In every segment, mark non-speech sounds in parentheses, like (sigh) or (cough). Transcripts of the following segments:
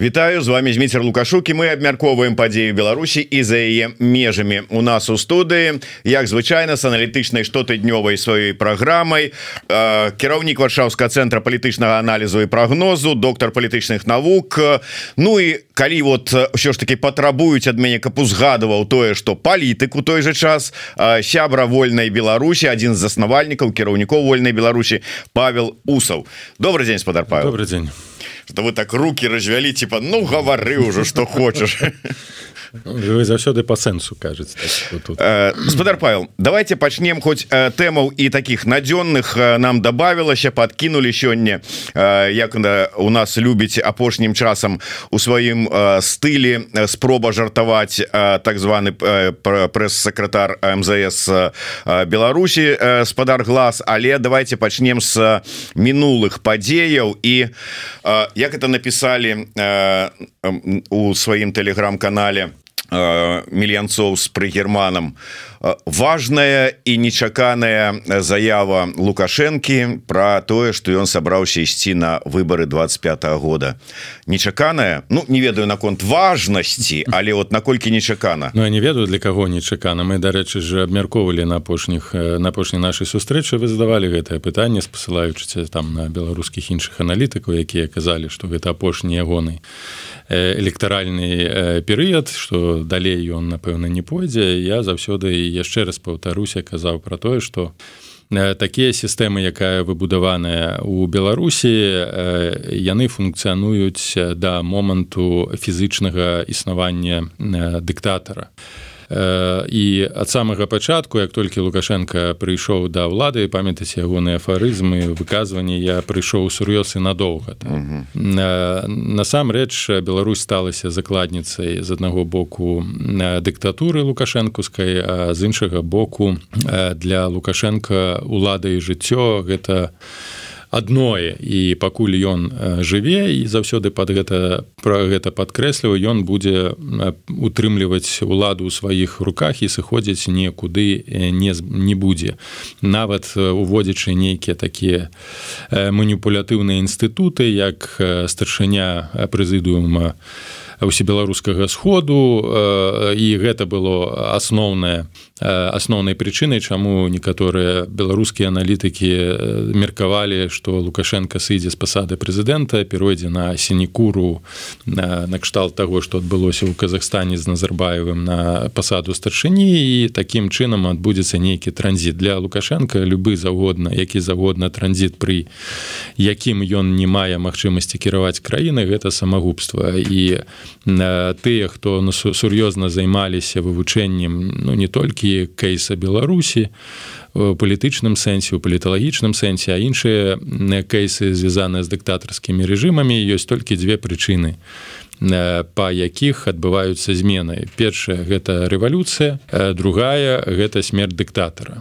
Вітаю з вами Зміцер лукашукі мы абмярковваем падзею Беларусі і за яе межамі у нас у студыі як звычайна з аналітычнай штотыднёвай сваёй праграмай э, кіраўнік варшаўска цэнтра палітычнага аналізу і прагнозу доктор палітычных навук. Ну і калі вот ўсё ж таки патрабуюць ад мяне каб узгадываў тое что палітык у той же час э, сябра вольнай Беларусі один з заснавальнікаў кіраўнікоў вольнай Беларусі Павел усаў. Добрый день спадар Павел. Добрый день что вы так руки развялі типа ну гавары уже что хочешь вы заўсёды по сэнсу кажется господар Павел давайте пачнем хоть тэмаў і таких надзённых нам добавілася подкинули сёння як у нас любіць апошнім часам у сваім стылі спроба жартаваць так званы прэс-сакратар МЗС Беларусі спадар глаз але давайте пачнем с мінулых падзеяў. І як это написали у сваім телеграм-канале мільянцоў с прыгерманам. Важная і нечаканая заява лукашэнкі про тое что ён сабраўся ісці на выборы 25 -го года. Нечаканая? Ну не ведаю наконт важнасці але вот наколькі нечакана. Ну я не ведаю для кого нечакана. Мы дарэчы же абмярковалі на апошніх на апошняй нашай сустрэчы вы задавалі гэтае пытанне спасылаючыся там на беларускіх іншых аналітыкаў якія казалі что гэта апошні ягоны электаральны перыяд что далей ён напэўна не пойдзе. Я заўсёды яшчэ раз паўтаруся казаў пра тое што такія сістэмы якая выбудаваная у беларусі яны функцыянуюць да моманту фізычнага існавання дыктатара і ад самага пачатку як толькі лукашенко прыйшоў да ўлады памятаць ягоныя афарызмы выказванні я прыйшоў сур'ёз і надоўга насамрэч Беларусь сталася закладніцай з аднаго боку дыктатуры лукашэнкускай а з іншага боку для лукашенко улада і жыццё гэта у адное і пакуль ён жыве і заўсёды под гэта про гэта падкрэсліваю ён будзе утрымліваць уладу ў сваіх руках і сыходзіць некуды не не будзе. Нават уводзячы нейкія такія маніпулятыўныя інстытуты як старшыня прэзідыума усебеларускага сходу і гэта было асноўнае асноўнай прычынай чаму некаторыя беларускія аналітыкі меркавалі што лукашенко сыдзе з пасады прэзідэнта перайдзе на сінекуру накшталт таго што адбылося ў Казахстане з назарбаевым на пасаду старшыні і такім чынам адбудзецца нейкі транзіт для лукашенко любы заўгодна які заводна транзіт пры якім ён не мае магчымасці кіраваць краіны гэта самагубства. І тыя хто на сур'ёзна займаліся вывучэннем ну не толькі кейса беларусі палітычным сэнсе у паліталагічным сэнсе а іншыя кейсы звязаныя з дыктатарскімі рэжымамі ёсць толькі дзве прычыны па якіх адбываюцца змены. Першая гэта рэвалюцыя другая гэта смерть дыктатара.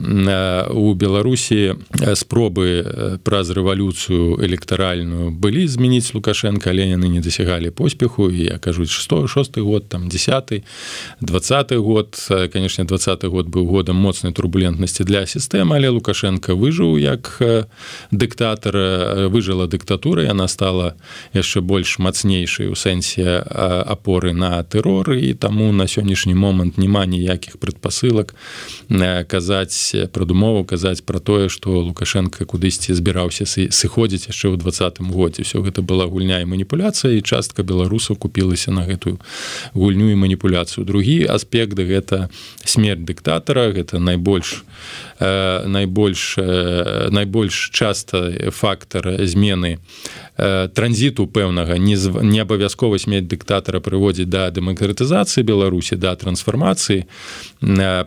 У беларусі спробы праз рэвалюцыю электаральную былі змяніць лукашенко але яны не дасягалі поспеху. І я кажуць 106 год там 10 20 год. Конечно 20 год быў годам моцнай турбулентнасці для сістэмы але лукашенко выжыў як дыктатара выжыла дыктатура яна стала яшчэ больш мацнейшай у сэнсе апоры на тэрор і таму на сённяшні момант няма ніякіх прадпасылак казаць прадумову казаць пра тое што лукашенко кудысьці збіраўся сыходзіць яшчэ ў двадцатым годзе. Все гэта была гульня і маніпуляцыя і частка беларусаў купілася на гэтую гульню і маніпуляцыю. Другі аспект гэта смерть дыктатара гэта найбольш найбольш найбольш часта фактор змены транзіту пэўнага не не абавязкова смець дыктатара прыводзіць да дэмакратызацыі беларусі да трансфармацыі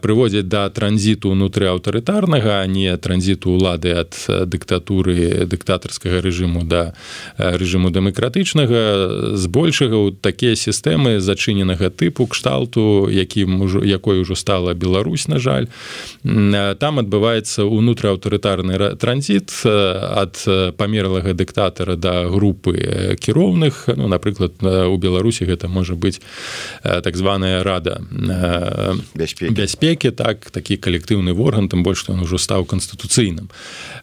прыводзяць да транзіту унутры аўтарытарнага не транзіту ўлады ад дыктатуры дыктатарскага рэжыму да рэжыму дэмакратычнага збольшага. Ў такія сістэмы зачыненага тыпу кшталту якім ужо якой ужо стала Беларусь на жаль. Там адбываецца унутрыаўтарытарны транзіт ад памерлага дыктатара да групы кіроўных ну напрыклад у беларусі гэта можа быць так званая рада бяспекі. бяспекі так такі калектыўны орган там больш ён ужо стаў канстытуцыйным.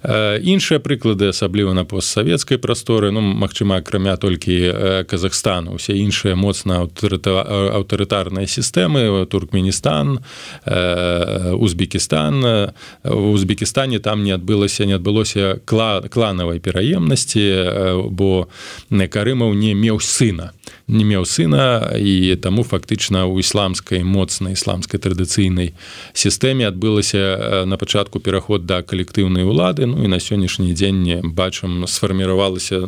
Іншыя прыклады асабліва на постсавецкай прасторы ну Мачыма акрамя толькі Казахстану. Усе іншыя моцна аўтарытарныя сістэмы туркменістан Узбекістан. В Узбекістане там не адбылася не адбылося кла кланавай пераемнасці бо не карымаў не меў сына не меў сына і таму фактычна ў ісламскай моцнай ісламскай традыцыйнай сістэме адбылася на пачатку пераход да калектыўнай улады. Ну і на сённяшні дзень бачым сфарміравалася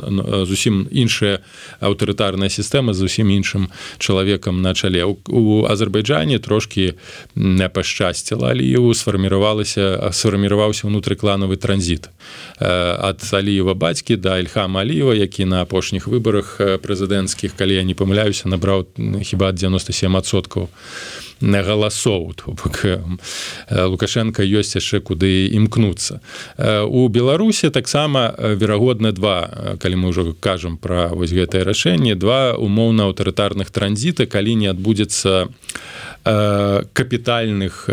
зусім іншая аўтарытарная сістэма зусім іншым чалавекам на чале. У азербайджане трошки не пашчасціла аліеву сфарміравалася сфарміраваўся унутрыкланавы транзіт ад аліева бацькі да ільхама аліева які на апошніх выбарах прэзідэнцкіх калі я не памыляюся набраў хіба 97соткаў на галасоў то бок лукашенко ёсць яшчэ куды імкнуцца. У беларусі таксама верагодна два калі мы ўжо кажам пра вось гэтае рашэнне два умоўна аўтарытарных транзіта калі не адбудзецца капітальных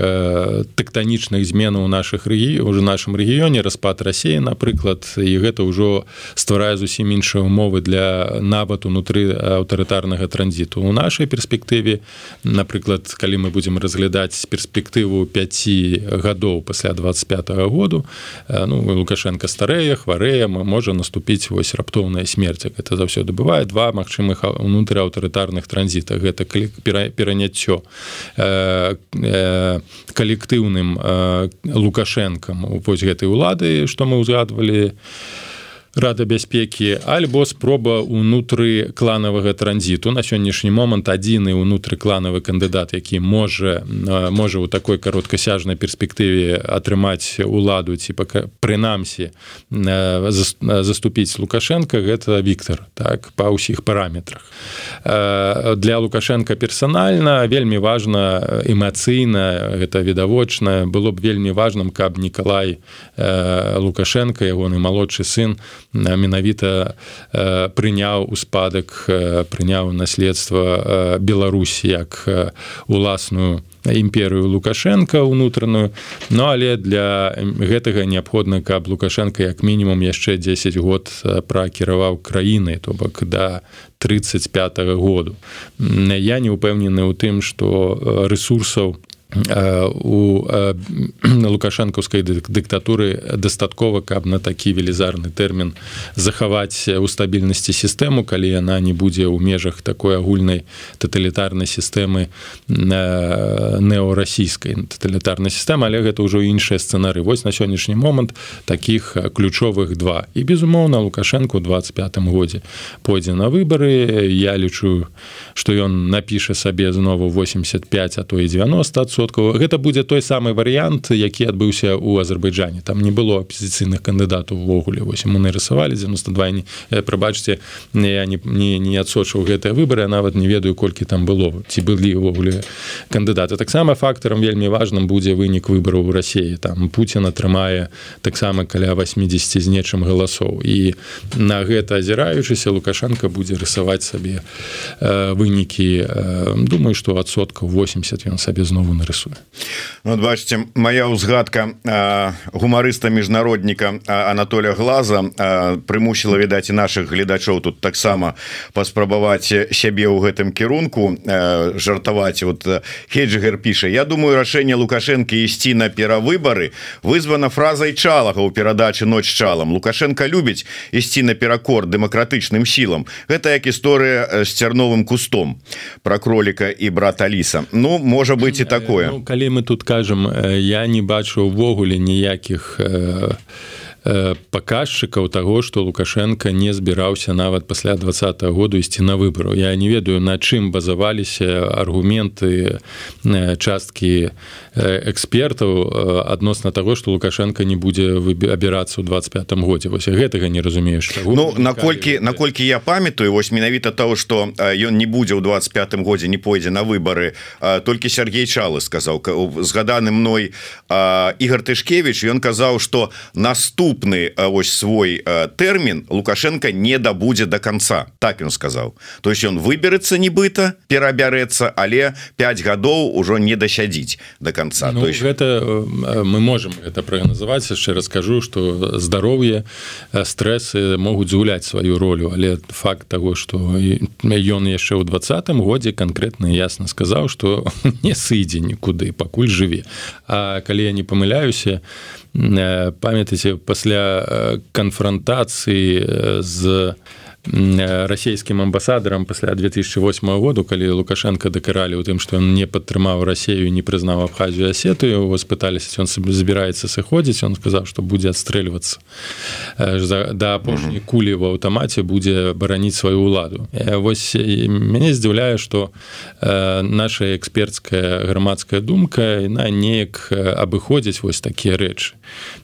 тэктанічных зменаў наших рэгій уже нашым рэгіёне распад рассеі напрыклад і гэта ўжо стварае зусім іншыя умовы для нават унутры аўтарытарнага транзіту. У нашай перспектыве напрыклад калі мы будзем разглядаць перспектыву 5 гадоў пасля 25 -го году ну лукашенко старэе хварэе можа наступіць вось раптоўная смерць это заўсёды бывае два магчымых унутры аўтарытарных транзітах гэта пераняццё Э, э, калектыўным э, лукашэнкам вось гэтай улады што мы ўзгадвалі рада бяспекі альбо спроба унутры кланавага транзіту. На сённяшні момант адзіны унутры кланавы кандыдат які можа можа ў такой кароткасяжнай перспектыве атрымаць уладу ці прынамсі заступіць лукашенко гэта Віктор так па ўсіх параметрах. Для лукашенко персанальна вельмі важна эмацыйна гэта відавочна. Было б вельмі важным каб Ніколай лукашенко ягоны малодшы сын менавіта прыняў у спадак прыняў наследства Беларусі як уласную імперыю лукашенко унутраную. Ну але для гэтага неабходна каб лукашенко як мінімум яшчэ 10 год пракіраваў краіны то бок да 35 -го году. Я не упэўнены ў тым што ресурсаў у (clears throat) у лукашэнкаўскай дыктатуры дастаткова каб на такі велізарны тэрмін захаваць у стабільнасці сістэму калі яна не будзе ў межах такой агульнай таталітарнай сістэмы неорасійскай таталітарнай сістэмы але гэта ўжо іншыя сцэнары. Вось на сённяшні момант таких ключовых два. І безумоўна лукашенко 25 годзе пойдзе на выбары. Я лічу што ён напіша сабе знову 85 а то і 90 соткаў гэта будзе той самы варыянт які адбыўся ў азербайджане там не было апозіцыйных кандыдатаў увогуле. Вось мы нарысавалі 92 не прабачце я не не, не адсочыў гэтыя выбары нават не ведаю колькі там было ці былі ўвогуле кандыдаты. Таксама фактарам вельмі важным будзе вынік выбараў у рассіі там Пуін атрымае таксама каля 80 з нечым галасоў. І на гэта азіраючыся лукашенко будзе рысаваць сабе вынікі думаю што адсоткаў 80 ён сабе знову на рысуе ну, бачите моя узгадка гумарыста міжнародніка Анатоля глаза прымусіла відаць і наших гледачоў тут таксама паспрабаваць сябе ў гэтым кірунку жартаваць. Вот хеджигер піша Я думаю рашэнне лукашенко ісці на перавыбары вызвана фразай чалага у перадачы ноч чалам лукашенко любіць ісці на перакор дэмакратычным сілам. Гэта як гісторыя з цярновым кустом про кроліка і брат Аліса. Ну можа быть і такое ну, калі мы тут кажам я не бачу увогуле ніякіх паказчыкаў таго што лукашенко не збіраўся нават пасля два -го году ісці на выбару я не ведаю на чым базаваліся аргументы часткі экспертаў адносна таго што лукашенко не будзе абірацца ў 25 годзе. Вось гэтага не разумееш Ну наколькі наколькі я памятаю вось менавіта того что ён не будзе ў 25 годзе не пойдзе на выборы толькі Сергей чалы сказаў згаданы мной Ігор тышкевич ён казаў что наступны ось свой тэрмін лукашенко не дабудзе до конца. Так ён сказаў то есть ён выберется нібыта перабярэцца але 5 гадоў ужо не дасядзіць до конца. Ну, то есть гэта мы можем это прагназаваць яшчэ раскажу что здароўе стрессы могуць згуляць сваю ролю але факт того что ён яшчэ ў двадцатым годзе конкретно ясно сказаў что (laughs) не сыдзе нікуды пакуль жыве А калі я не памыляюся памятаце пасля канфронтацыі з расійскім амбасадарам пасля 2008 году калі лукашенко дакаралі у тым што ён не падтрымаў рассею не прызнаў абхазію асетую его спыталіся ён сабе збіраецца сыходзіць он сказаў што будзе адстрэльвацца да апошняй кулі в аўтамаце будзе бараніць сваю ўладу вось мяне здзіўляе што наша экспертская грамадская думка на неяк абыходзіць вось такія рэчы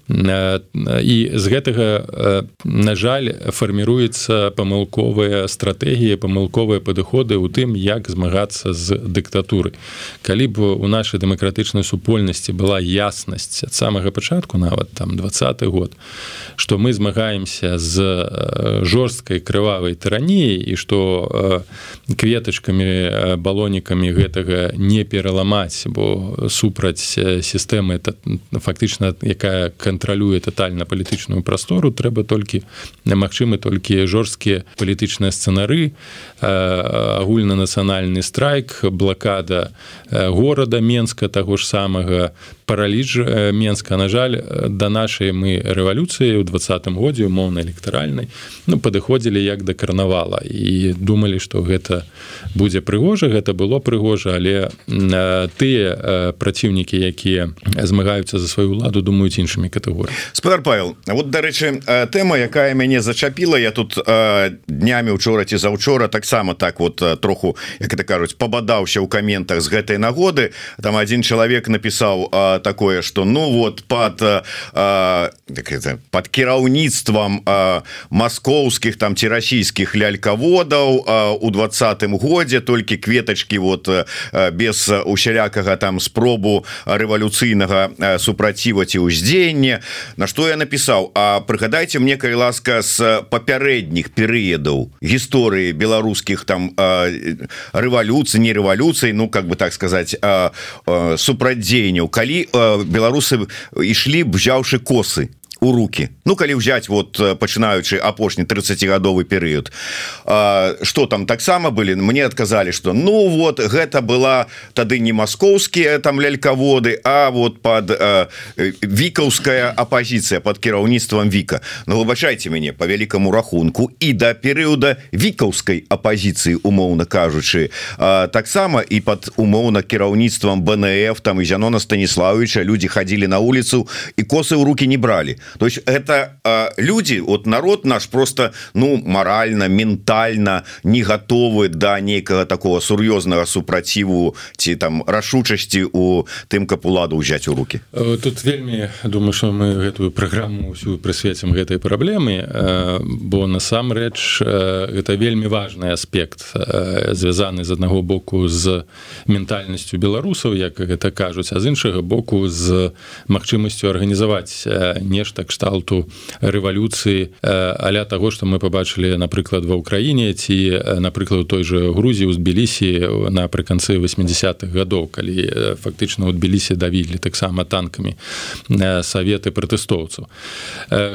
і з гэтага на жаль фарміруецца памылковыя стратэгіі памылковыя падыходы ў тым як змагацца з дыктатуры калі б у нашай дэмакратычнай супольнасці была яснасць ад самага пачатку нават там двадцаты год што мы змагаемся з жорсткай крывавай тыраніяй і што кветачкамі балонікамі гэтага не пераламаць бо супраць сістэмы это фактычна якая кантралюе тотальна палітычную прастору трэба толькі немагчымы толькі жорсткія палітычныя сцэнары агульнанацыянальны страйк блакада горада менска таго ж самага параліж менска на жаль да нашай мы рэвалюцыі ў двадцатым годзе умоўна электаральнай ну падыходзілі як да карнавала і думалі што гэта будзе прыгожа гэта было прыгожа але тыя праціўнікі якія змагаюцца за сваю ладу думаюць іншымі катэгорыямі. Спадар павел вот дарэчы тэма якая мяне зачапіла я тут днямі учора ці заўчора таксама так вот троху як это кажуць пабадаўся ў каментах з гэтай нагоды. Там один чалавек напісаў такое что ну вот под под кіраўніцтвам маскоўскіх там ці расійскіх лялькаводаў у двадцатым годзе толькі кветочки вот без усялякага там спробу рэвалюцыйнага супраціва ці ўздзеяння. На что я напісаў? А прыгадайце мне калі ласка з папярэдніх перыядаў гісторыі беларускіх там рэвалюцыі не рэвалюцыі Ну как бы так сказать супрадзеянняў. Калі беларусы ішлі б взяўшы косы у руки. Ну калі взять вот э, пачынаючы апошні 30гадовы перыяд что там таксама былі мне отказалі что ну вот гэта была тады не маскоўскія там лялькаводы а вот под вікаўская апозіцыя под кіраўніцтвам Віка Ну выбачайте мяне по вялікаму рахунку. І до да перыяда вікаўскай апозіцыі умоўна кажучы таксама і под умоўна кіраўніцтвам БНФ там і Зянона станіславовича люди ходили на улицу і косы ў руки не брали то есть это э, люди вот народ наш просто ну морально ментально не готовы до да нейкага такого сур'ёзнага супраціву ці там рашучасці у тым каб уладу ўзяць у руки. Э, тут вельмі думаю что мы гэтую праграму ўсю прысвецім гэтай праблемы э, бо насамрэч это вельмі важный аспект звязаны з аднаго боку з ментальнасцю беларусаў як гэта кажуць а з іншага боку з магчымасцю арганізаваць нешта кшталту рэвалюцыі аля таго што мы побачылі напрыклад ва ўкраіне ці напрыклад той же грузі узбілісі напрыканцы 80-х гадоў калі фактычна адбіліся давілі таксама танкамі саветы пратэстоўцаў.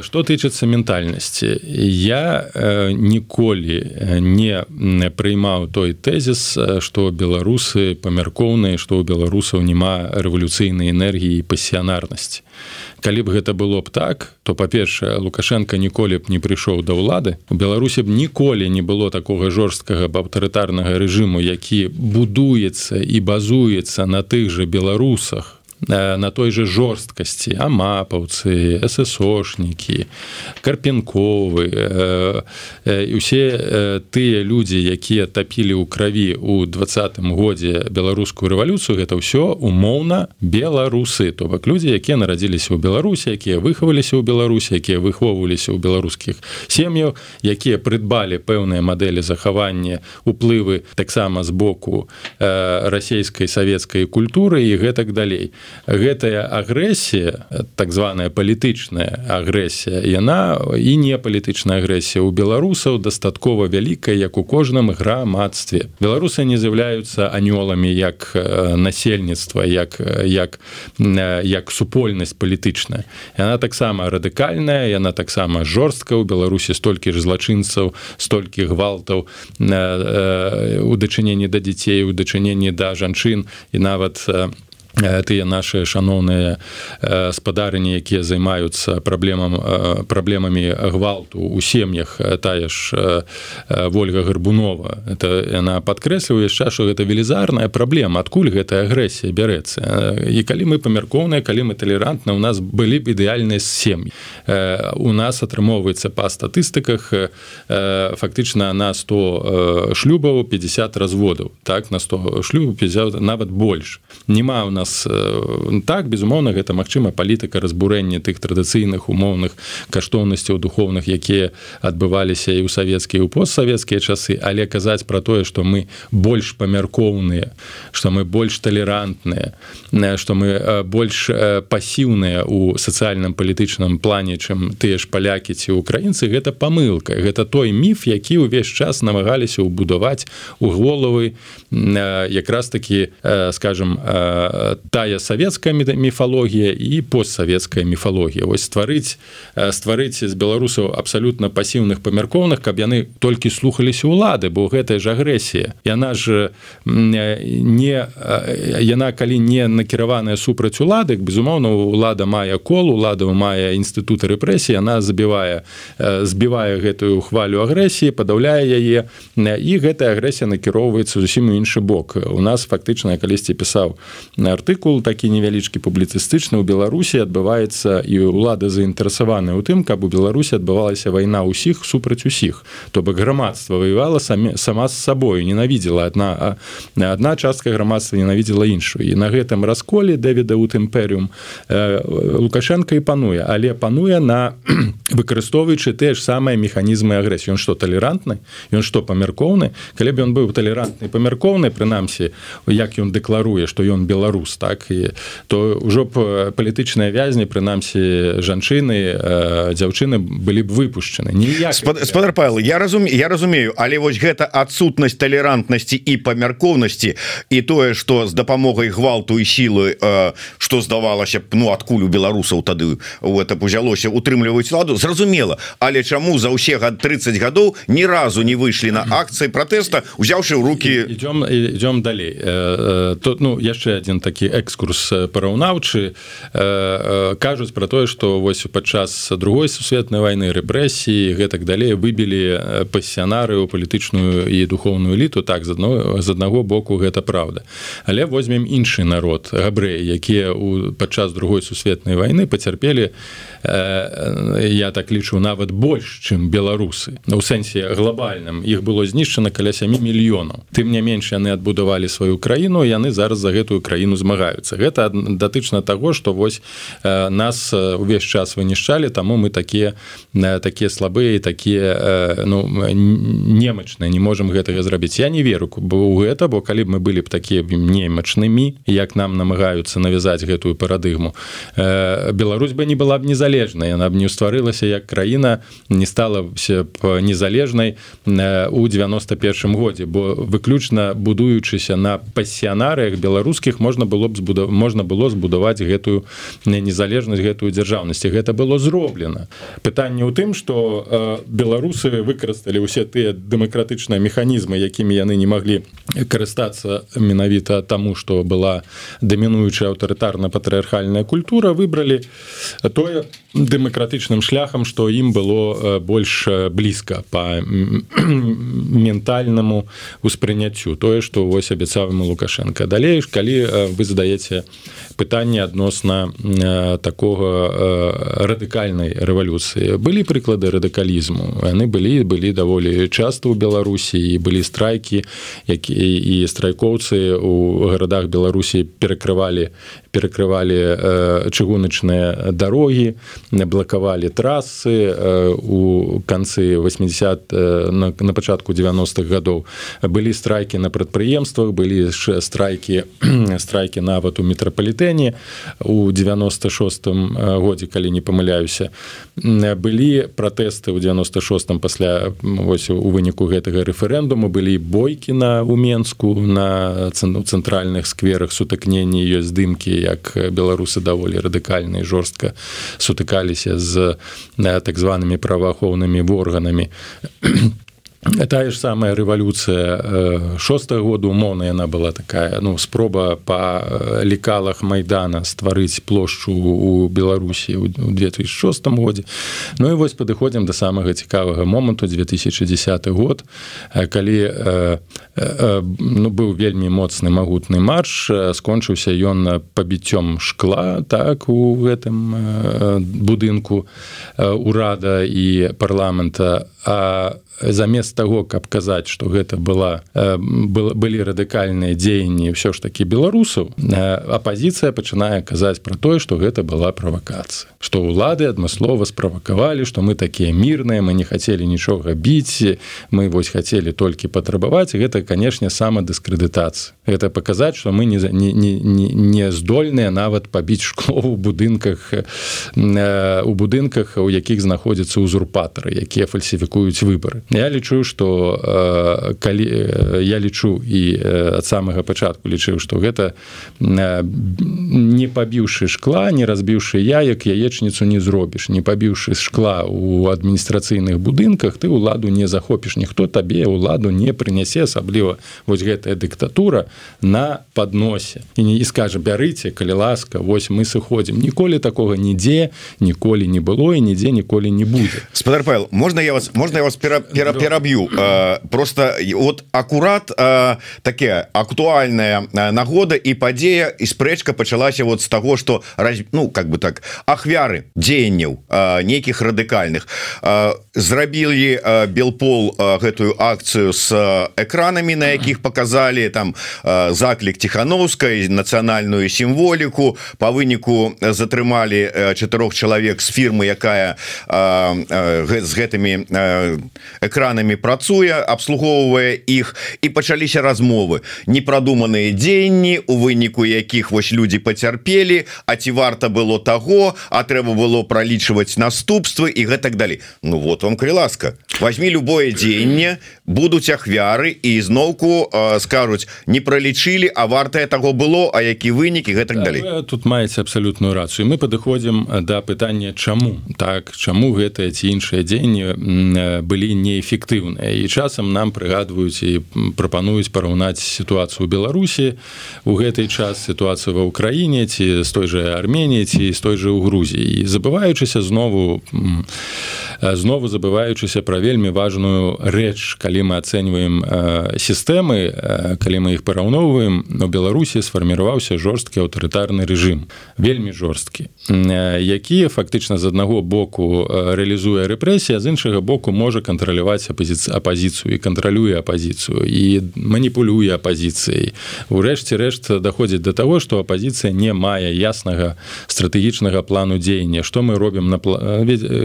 Што тычыцца ментальнасці. Я ніколі не прыймаў той тэзіс што беларусы памяркоўныя што ў беларусаў няма рэвалюцыйнай энергіі пасіянарнасці калі б гэта было б так то па-першае лукашенко ніколі б не прыйшоў да ўлады. У беларусі б ніколі не было такога жорсткага аўтарытарнага рэжыму які будуецца і базуецца на тых же беларусах на той же жорсткасці амапаўцы эсэсошнікі карпенковы і усе тыя людзі якія тапілі ў крыві у двадцатым годзе беларускую рэвалюцыю гэта ўсё умоўна беларусы. То бок людзі якія нарадзіліся ў беларусі якія выхаваліся ў беларусі якія выхоўваліся ў беларускіх сем'яў якія прыдбалі пэўныя мадэлі захавання уплывы таксама з боку расійскай савецкай культуры і гэтак далей гэтая агрэсія так званая палітычная агрэсія яна і не палітычная агрэсія. У беларусаў дастаткова вялікая як у кожным грамадстве. Беларусы не з'яўляюцца анёламі як насельніцтва як як як супольнасць палітычная. Яна таксама радыкальная яна таксама жорстка. Ў беларусі столькі ж злачынцаў столькі гвалтаў у дачыненні да дзяцей у дачыненні да жанчын. І нават у тыя наши шаноўныя спадарыні якія займаюцца праблемам праблемамі гвалту у сем'ях. Тая ж ольга гарбунова это яна падкрэслівае яшчэ що гэта велізарная праблема. Адкуль гэтая агрэсія бярэцца? І калі мы памяркоўныя калі мы талерантна у нас былі б ідэальныя сем'і. У нас атрымоўваецца па статыстыках фактычна на 100 шлюбаў 50 разводаў. Так на 100 шлюб 50 нават больш. Нема у нас нас так безумоўна гэта магчыма палітыка разбурэння тых традыцыйных умоўных каштоўнасцяў духовных якія адбываліся і ў савецкія ў постсавецкія часы. Але казаць пра тое што мы больш памяркоўныя што мы больш талерантныя што мы больш пасіўныя у сацыяльным палітычным плане чым тыя ж палякі ці украінцы гэта памылка. Гэта той міф які ўвесь час намагаліся ўбудаваць у головы якраз таки скажем тая савецкая міфалогія і постсавецкая міфалогія. Вось стварыць стварыць з беларусаў абсалютна пасіўных памяркоўных каб яны толькі слухаліся улады бо гэтая ж агрэсія. Яна ж не яна калі не накіраваная супраць уладак безумоўна улада мае кол улада мае інстытуты рэпрэсіі она забівае збівае гэтую хвалю агрэсіі падаўляе яе і гэтая агрэсія накіроўваецца зусім іншы бок. У нас фактычна калісьці пісаў артыкул такі невялічкі публіцыстычны ў беларусі адбываецца і ўлада заінтарэсаваны ў тым каб у беларусі адбывалася вайна ўсіх супраць усіх. То бок грамадства воевала самі сама з сабою ненавідзела одна одна частка грамадства ненавідзела іншую. І на гэтым расколе дэвіда ут імперыум лукашенко і пануе але пануе на выкарыстоўваючы тыя ж самыя механізмы агрэсію што талерантны? Ён што памяркоўны? Калі б ён быў талерантны памяркоўны прынамсі як ён дэкларуе што ён беларус беларус так і то ўжо б палітычныя вязні прынамсі жанчыны дзяўчыны былі б выпушчаны. Спадар павел я разумею я разумею але вось гэта адсутнасць талерантнасці і памяркоўнасці і тое что з дапамогай гвалту і сілы что здавалася б ну адкуль у беларусаў тады у это узялося утрымліваюць ладу зразумела. Але чаму за ўсе гад 30 гадоў ні разу не выйшлі на акцыі пратэста узяўшы ў руки идем идем далей. Тут ну яшчэ один такі экскурс параўнаўчы кажуць про тое что вось падчас другой сусветнай войны рэпрэсіі гэтак далей выбілі пасіянары ў палітычную і духовную эліту. Так з адно з аднаго боку гэта правда але возьмем іншы народ габрэі якія у падчас другой сусветнай войны пацярпелі я так лічу нават больш чым беларусы. У сэнсе глобальным іх было знішчана каля 7 мільёнаў. Тым не менш яны адбудавалі сваю краіну яны зараз за гэтую краіну змагаюцца. Гэта датычна таго что вось нас увесь час вынішчалі таму мы такія такія слабыя такія ну немачныя не можемм гэтага зрабіць. Я не веру у гэта бо калі б мы былі б такія немачнымі як нам намагаюцца навязаць гэтую парадыгму Беларусь бы не была б незалежнай яна б не стварылася як краіна не стала все б незалежнай у 91 годзе бо выключна будуючыся на пасіянарыях беларускіх можна было б збудав можна было збудаваць гэтую незалежнасць гэтую дзяржаўнасці гэта было зроблена. Пытанне ў тым что э, беларусы выкарысталі ўсе тыя дэмакратычныя механізмы якімі яны не маглі карыстацца менавіта таму что была дамінуючая аўтарытарна патрыархальная культура выбралі тое дэмакратычным шляхам што ім было больш блізка по ментальнаму успрыняццю тое што вось абяцаў ему лукашенко. Далей калі вы задаеце пытанне адносна такога радыкальнай рэвалюцыі былі прыклады радыкалізму яны былі былі даволі часто ў беларусі і былі страйкі якія і страйкоўцы у гарадах беларусі перакрывалі перакрывалі э, чыгуначныя дарогі блакавалі трасы э, у канцы 80 э, на, на пачатку 90-х гадоў былі страйкі на прадпрыемствах былі страйкі (clears throat) страйкі нават у метрапалітэне у 96 годзе калі не памыляюся былі пратэсты ў 96 пасля вось у выніку гэтага рэферэндуму былі бойкі на у менску на цэнтральных скверах сутыкненні ёсць здымкі як беларусы даволі радыкальна жорстка сутыкаліся з так званымі праваахоўнымі органамі тая ж самая рэвалюцыя шостого года умоўна яна была такая ну спроба по лекалах майдана стварыць плошчу у беларусі у 2006 годзе Ну і вось падыходзім до самага цікавага моманту 2010 год калі ну, быў вельмі моцны магутны марш скончыўся ён пабіццём шкла так у гэтым будынку урада і парламента. А замест того каб казаць что гэта была былі радыкальныя дзеянні ўсё ж таки беларусаў апозіцыя пачынае казаць про тое что гэта была правакацыя что ўлады адмыслова справакавалі что мы такія мірныя мы не хацелі нічога біць мы вось хацелі толькі патрабаваць. Гэта канешне самадыскрэдытацыя. Это паказаць что мы не не, не, не здольныя нават пабіць шкло у будынках у будынках у якіх знаходзяцца узурпатары якія фальсіфікуюць выборы я лічу что э, калі э, я лічу і э, ад самага пачатку лічыў что гэта не пабіўшы шкла не разбіўшы яек яечніцу не зробіш не пабіўшы шкла у адміністрацыйных будынках ты ўладу не захопіш ніхто табе ўладу не прынясе асабліва вось гэтая дыктатура на подносе. І не і скажа бярыце калі ласка вось мы сыходзім ніколі такога нідзе ніколі не было і нідзе ніколі не будзе спадар павел можна я вас можна я вас пера пера пераб'ю просто вот акурат такая актуальная нагода і падзея і спрэчка пачалася вот з таго что раз ну как бы так ахвяры дзеянняў нейкіх радыкальных. Зрабілі белпол гэтую акцыю с экранамі на якіх показалі там заклік тихохановскай нацыянальную сімволіку. По выніку затрымалі чатырох чалавек з фірмы якая з гэтымі экранамі працуе абслугоўвае іх. І пачаліся размовы. Непрадуманыя дзеянні у выніку якіх вось людзі пацярпелі А ці варта было таго а трэба было пролічваць наступствы і гэтак далей. Ну вот вам калі ласка возьми любое дзеянне будуць ахвяры і зноўку скажуць не пролічылі а вартае таго было А які вынікі гэтак далей. Тут маеце абсалютную рацыю. Мы падыходзім да пытання чаму? Так чаму гэтыя ці іншыя дзеянні былі неэфектыўныя? І часам нам прыгадваюць і прапануюць параўнаць сітуацыю беларусі у гэтай час сітуацыю ва ўкраіне ці з той же армении ці з той же у Грузіі забываючыся знову знову забываючыся пра вельмі важную рэч. Калі мы ацэньваем сістэмы калі мы іх параўноўваем у беларусі сфарміраваўся жорсткі аўтарытарны рэжым вельмі жорсткі які фактычна з аднаго боку рэалізуе рэпрэсія з іншага боку можа кантраляваць апозіцыю апозіцыю і кантралюе апозіцыю і маніпулюе апозіцыяй урэшце рэшт даходзіць до того что апозіцыя не мае яснага стратэгічнага плану дзеяння что мы робім на пла...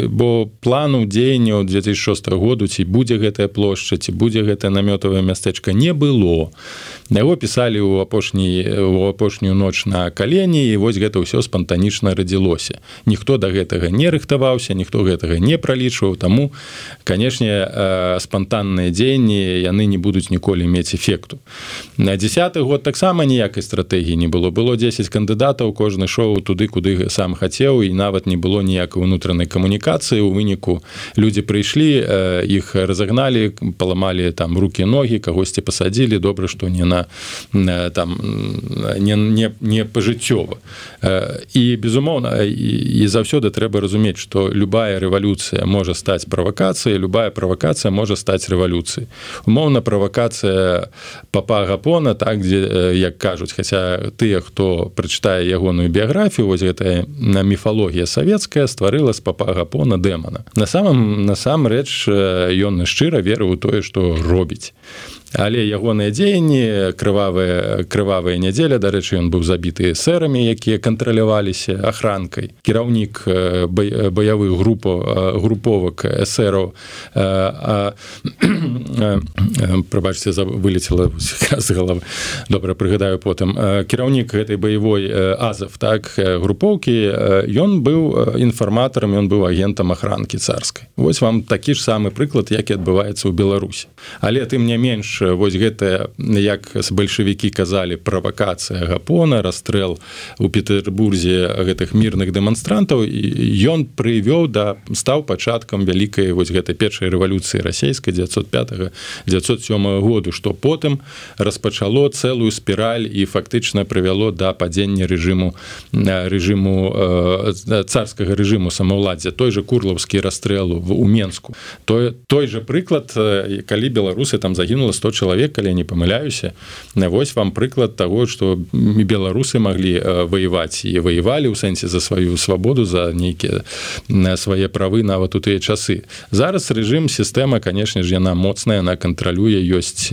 бо плану дзеяння 2006 году ці будзе гэтая плошча ці будзе гэтае намётавае мястэчка не было. Яго пісалі ў апошні у апошнюю ноч на калені і вось гэта ўсё спантанічна радзілося. Ніхто да гэтага не рыхтаваўся ніхто гэтага не пралічваў таму канешне спантанныя дзеянні яны не будуць ніколі мець эфекту. На десятый год таксама ніякай стратэгіі не было. Было 10 кандыдатаў кожны шоу туды куды сам хацеў і нават не было ніякай унутранай камунікацыі. У выніку людзі прыйшлі іх разагналі паламалі там руки ногі кагосьці пасадзілі. Добра што не на там не не, не пажыццёва. І безумоўна і заўсёды трэба разумець што любая рэвалюцыя можа стаць правакацыяй любая правакацыя можа стаць рэвалюцыяй. Умоўна правакацыя папа гапона так дзе як кажуць хаця тыя хто прачытае ягоную біяграфію вось гэтая на міфалогія савецкая стварыла з папа гапона дэмана на самом насамрэч ён шчыра верыў у тое што робіць але ягоныя дзеянні крывавыя крывавая нядзеля дарэчы ён быў забіты сэрамі якія кантраляваліся охранкай кіраўнік баявых групаў груповак эсэраў (clears throat) прабачце за вылетела (laughs) з галавы. Добра прыгадаю потым. Кіраўнік гэтай баявой азов так групоўкі ён быў інфарматарам ён быў агентам охранкі царскай. Вось вам такі ж самы прыклад які адбываецца ў беларусі. Але тым не менш вось гэта як з бальшавікі казалі правакацыя гапона расстрэл у петербурзе гэтых мірных дэманстрантаў ён прывёў да стаў пачаткам вялікай вось гэтай першай рэвалюцыі расійскай 905 907 году што потым распачало цэлую спіраль і фактычна прывяло да падзення рэжыму рэжыму царскага рэжыму самаўладдзя той же курлаўскі расстрэлу в у менску. Той той же прыклад калі беларусы там загінула 100 чалавек калі не памыляюся вось вам прыклад того что беларусы могли воевать і воевалі ў сэнсе за сваю свабоду за нейкія свае правы нават у тыя часы. Зараз рэжым сістэма конечно ж яна моцная она кантралюе ёсць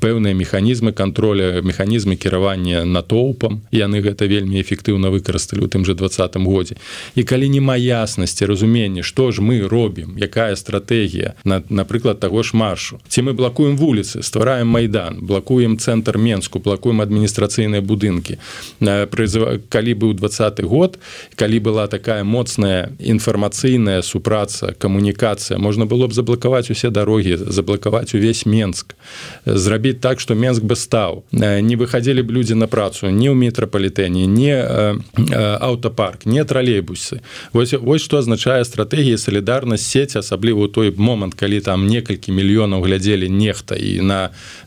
пэўныя механізмы контроля механізмы кіравання натоўпам. Яны гэта вельмі эфектыўна выкарысталі у тым же двадцатым годзе. І калі няма яснасці разумення что ж мы робім якая стратегія на напрыклад того ж маршу. Ці мы блакуем вуліцы ствараем майдан блакуем цэнтр менску блакуем адміністрацыйныя будынкі. Прызыва калі быў двадцаты год калі была такая моцная інфармацыйная супраца камунікацыя можна было б заблакаваць усе дарогі заблакаваць увесь менск. Зрабіць так что менск бы стаў. Не выходили б людзі на працу не ў метрапалітэне не аўтапарк не тралейбусы. Вось вось что азначае стратегія салідарнасць сеть асабліва ў той момант калі там некалькі мільёнаў глядзелі нехта і на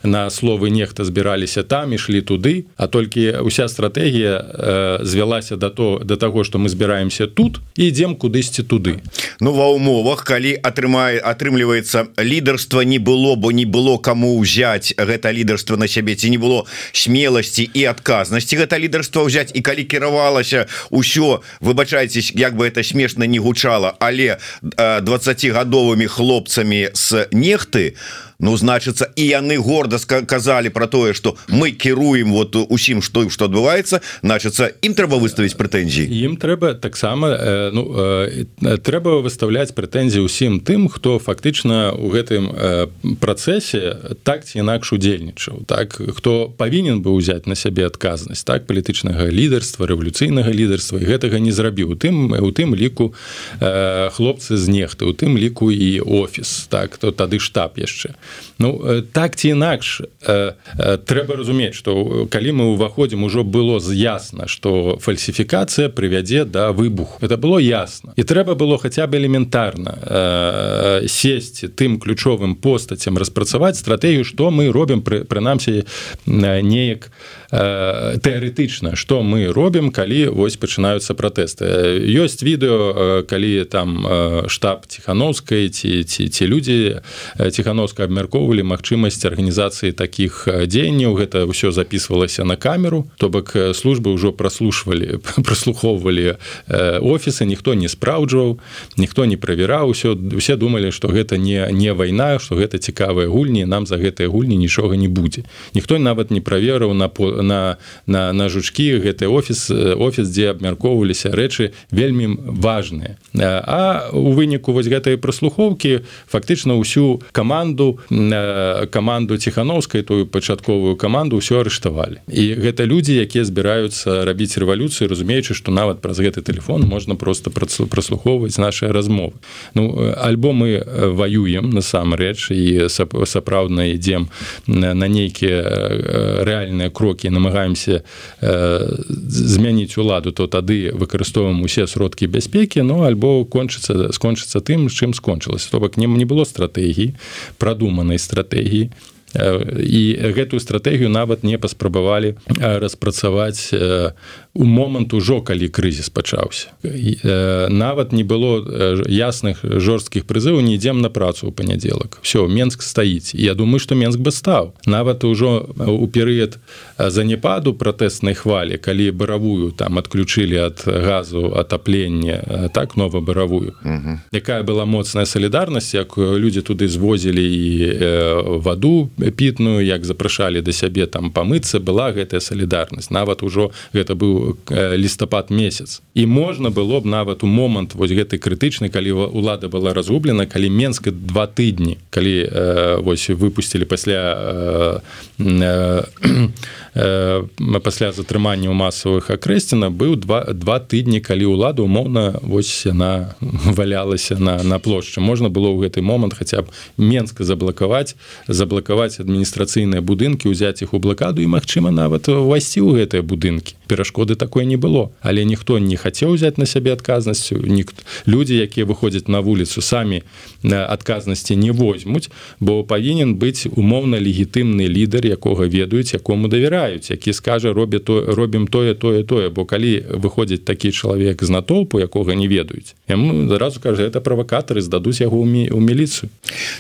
на словы нехта збіраліся там ішлі туды а толькі уся стратегія э, звялася да то до того что мы збіраемся тут ідзем кудысьці туды. Ну ва умовах калі атрымае атрымліваецца лідарства не было бо не было кому ўзяць гэта лідарства на сябе ці не было смеласці і адказнасці гэта лідарства ўзяць і калі кіравалася ўсё выбачайцесь як бы это смешна не гучала але 20гадовымі хлопцамі с нехты то Ну значыцца і яны горда казалі про тое что мы кіруем вот усім что что адбываецца. Значыцца ім трэба выставіць прэтэнзіі ім трэба таксама э, ну, э, трэба выставляць прэтэнзіі ўсім тым хто фактычна у гэтым э, працэсе так ці інакш удзельнічаў. Так хто павінен бы ўзяць на сябе адказнасць так палітычнага лідарства рэвалюцыйнага лідарства і гэтага не зрабіў. Тым у тым ліку э, хлопцы з нехты у тым ліку і офіс так то тады штаб яшчэ Ну так ці інакш трэба разумець што калі мы ўваходзім ужо было ясна што фальсіфікацыя прывядзе да выбуху. Это было ясна. І трэба было хаця бы элементарна сесці тым ключовым постацям распрацаваць стратэгію што мы робім прынамсі неяк тэарэтычна што мы робім калі вось пачынаюцца пратэсты. Ёсць відэо калі там штаб ціхановскай ці ці ці людзі ціхановска абмяркоўвалі магчымасць арганізацыі такіх дзеянняў. Гэта ўсё записывалася на камеру. То бок службы ўжо праслушвалі (laughs) праслухоўвалі офісы. Ніхто не спраўджваў ніхто не правяраў усё усе думалі што гэта не не вайна што гэта цікавыя гульні нам за гэтыя гульні нічога не будзе. Ніхто нават не праверыў на на на, на жучкі гэты офіс офіс дзе абмяркоўваліся рэчы вельмі важныя. А у выніку вось гэтай праслухоўкі фактычна ўсю каманду каманду ціхановскай тую пачатковую каманду ўсё арыштавалі. І гэта людзі якія збіраюцца рабіць рэвалюцыю разумеючы што нават праз гэты телефон можна просто праслухоўваць наши размовы. Ну альбо мы воюем насамрэч і сапраўдна ідзем на нейкія рэальныя крокі намагаемся змяніць уладу то тады выкарыстоўваем усе сродкі бяспекі Ну альбо кончыцца скончыцца тым чым скончылася то бок не не было стратэгіі прадуманай стратэгіі і гэтую стратэгію нават не паспрабавалі распрацаваць у момант ужо калі крызіс пачаўся. Нават не было ясных жорсткіх прызываў не ідзем на працу ў панядзелак. Все менск стаіць. Я думаю что менск бы стаў. Нават ужо у перыяд занепаду пратэснай хвалі калі баравую там адключылі ад газу атаплення так нова баравую якая была моцная салідарнасць як людзі туды звозілі і ваду пітную як запрашалі да сябе там памыцца была гэтая салідарнасць. Нават ужо гэта быў лістапад месяц. І можна было б нават у момант вось гэтай крытычнай калі улада была разгублена калі менска два тыдні калі э, вось выпусцілі пасля э, э, пасля затрымання ў масавых акрэсціна быў два, два тыдні калі ўлада умоўна вось яна валялася на, на плошчы. Можна было ў гэты момант хаця б менска заблакаваць заблакаваць адміністрацыйныя будынкі ўзяць іх у блакаду і магчыма нават увайсці ў гэтыя будынкі. Перашкоды такой не было але ніхто не хацеў узяць на сябе адказнасцю ніхто людзі якія выходзяць на вуліцу самі адказнасці не возьмуць бо павінен быць умоўна легітымны лідар якога ведаюць якому давяраюць які скажа робя то робім тое тое тое бо калі выходзіць такі чалавек з натоўпу якога не ведаюць яму заразу кажа это правакатары здадуць яго у міліцыю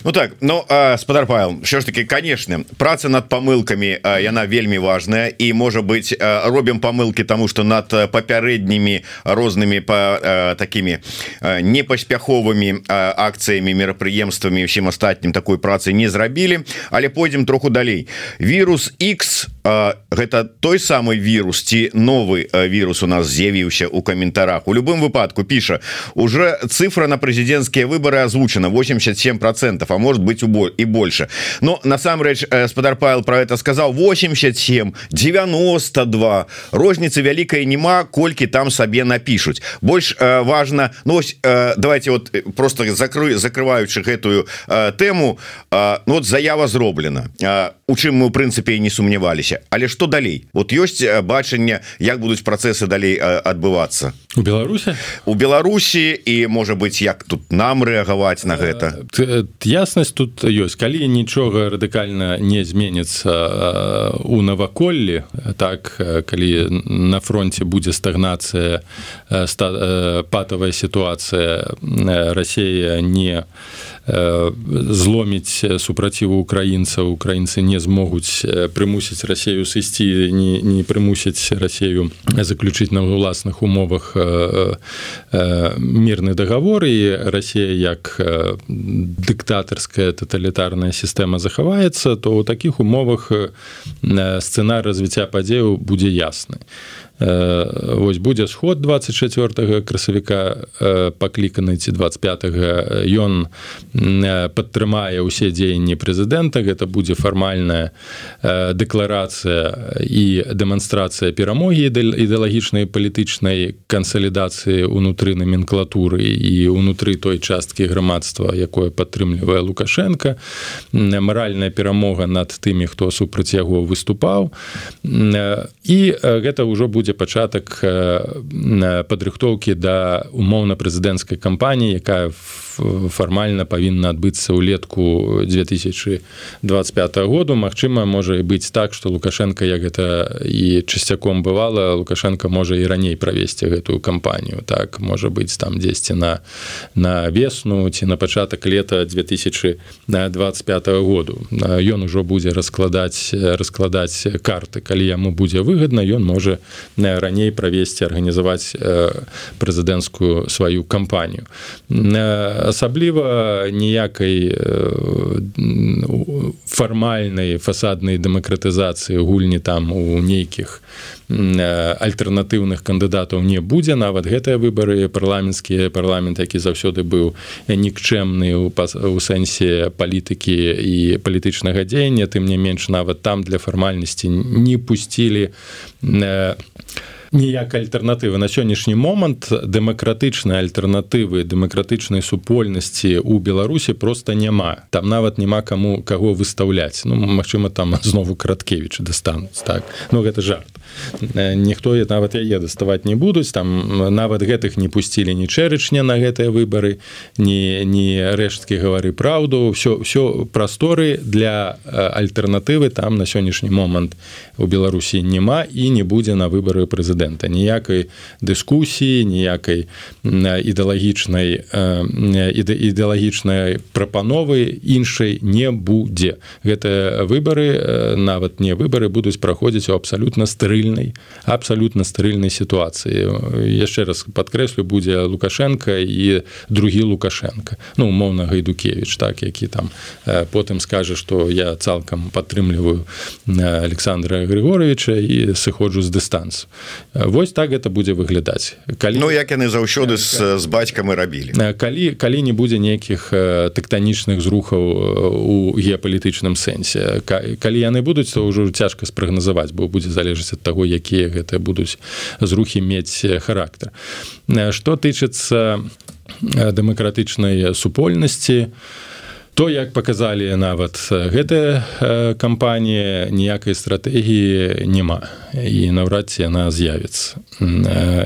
Ну так ну спадар павел що ж таки конечно праца над памылкамі яна вельмі важная. І можа быть робім памылки тому что над папярэднімі рознымі по такими непаспяховымі акцыямі мерапрыемствамі усім астатнім такой працы не зрабілі але пойдзем троху далей. Вирус X гэта той самый вирус ці новый вирус у нас з'явіўся у каментарах. У любым выпадку піша уже цифра на прэзідэнцкія выборы озвучена 87 процентов а может быть убой и больше но насамрэч спадар павел про это сказал 87 92 розніцы вялікай няма колькі там сабе напишуць больш важно Ну ось давайте вот просто закрою закрываючы гэтую тэму ну, вот заява зроблена. У чым мы у прынцыпе не сумняваліся але что далей? Вот ёсць бачанне як будуць працесы далей адбывацца? У Беларуси у Беларусі і можа быть як тут нам рэагаваць на гэта? Яснасць тут ёсць. Калі нічога радыкальна не зменится у наваколлі так калі на фронте будзе стагнацыя патавая сітуацыя Россия не зломіць супраціву украінцаў украінцы не змогуць прымусіць рассею сысці не, не прымусіць рассею заключыць на ўласных умовах мірны дагавор і Росія як дыктатарская тоталітарная сістэма захаваецца то ў такіх умовах сцэнар развіцця падзею будзе ясны Вось будзе сход 24 красавіка пакліканы ці 25 ён падтрымае ўсе дзеянні прэзідэнта. Гэта будзе фармальная дэкларацыя і дэманстрацыя перамогі ідэалагічнай палітычнай кансалідацыі унутры номенклатуры і унутры той часткі грамадства якое падтрымлівае лукашенко маральная перамога над тымі хто супраць яго выступаў. І гэта ўжо будзе будзе пачатак падрыхтоўкі да умоўна-прэзідэнцкай кампаніі якая в фармальна павінна адбыцца ўлетку 2025 году. Мачыма можа і быць так что лукашенко як гэта і часцяком бывала лукашенко можа і раней правесці гэтую кампанію. Так можа быць там дзесьці на на весну ці на пачатак лета 2025 году. Ён ужо будзе раскладаць раскладаць карты. Калі яму будзе выгодна ён можа раней правесці арганізаваць прэзідэнцкую сваю кампанію асабліва ніякай фармальнай фасаднай дэмакратызацыі гульні там у нейкіх альтэрнатыўных кандыдатаў не будзе нават гэтыя выбары парламенцкія парламент які заўсёды быў нікчэмны у сэнсе палітыкі і палітычнага дзеяння тым не менш нават там для фармальнасці не пусцілі на ніякай альтэрнатывы. На сённяшні момант дэмакратычнай альтэрнатывы дэмакратычнай супольнасці у беларусі просто няма. Там нават няма каму каго выстаўляць. Ну Мачыма там (laughs) знову караткевич дастануць так. Ну гэта жарт. Ніхто я нават яе даставаць не будуць. Там нават гэтых не пусцілі ні чэрычня на гэтыя выбары не не рэшткі гавары праўду все все прасторы для альтэрнатывы там на сённяшні момант у беларусі няма і не будзе на выбары прэзідэнта прэзідэнта. Ніякай дыскусіі ніякай ідэалагічнай ідэалагічнай прапановы іншай не будзе. Гэтыя выбары нават не выбары будуць праходзіць у абсалютна стэрыльнай абсалютна стэрыльнай сітуацыі. Яшчэ раз падкрэслю будзе лукашенко і другі лукашенко. Ну умоўна гайдукевич так які там потым скажа что я цалкам падтрымліваю александра григоровича і сыходжу з дыстанцыю Вось так это будзе выглядаць. Калі Ну як яны заўсёды з, з бацькам і рабілі. Калі калі не будзе нейкіх тэктанічных зрухаў у геапалітычным сэнсе. Калі яны будуць то ўжо цяжка спрагназаваць бо будзе залежаць ад таго якія гэтыя будуць зрухі мець характар. Што тычыцца дэмакратычнай супольнасці то то як показалі нават гэтая кампанія ніякай стратэгіі няма. І наўрад ці яна з'явіцца.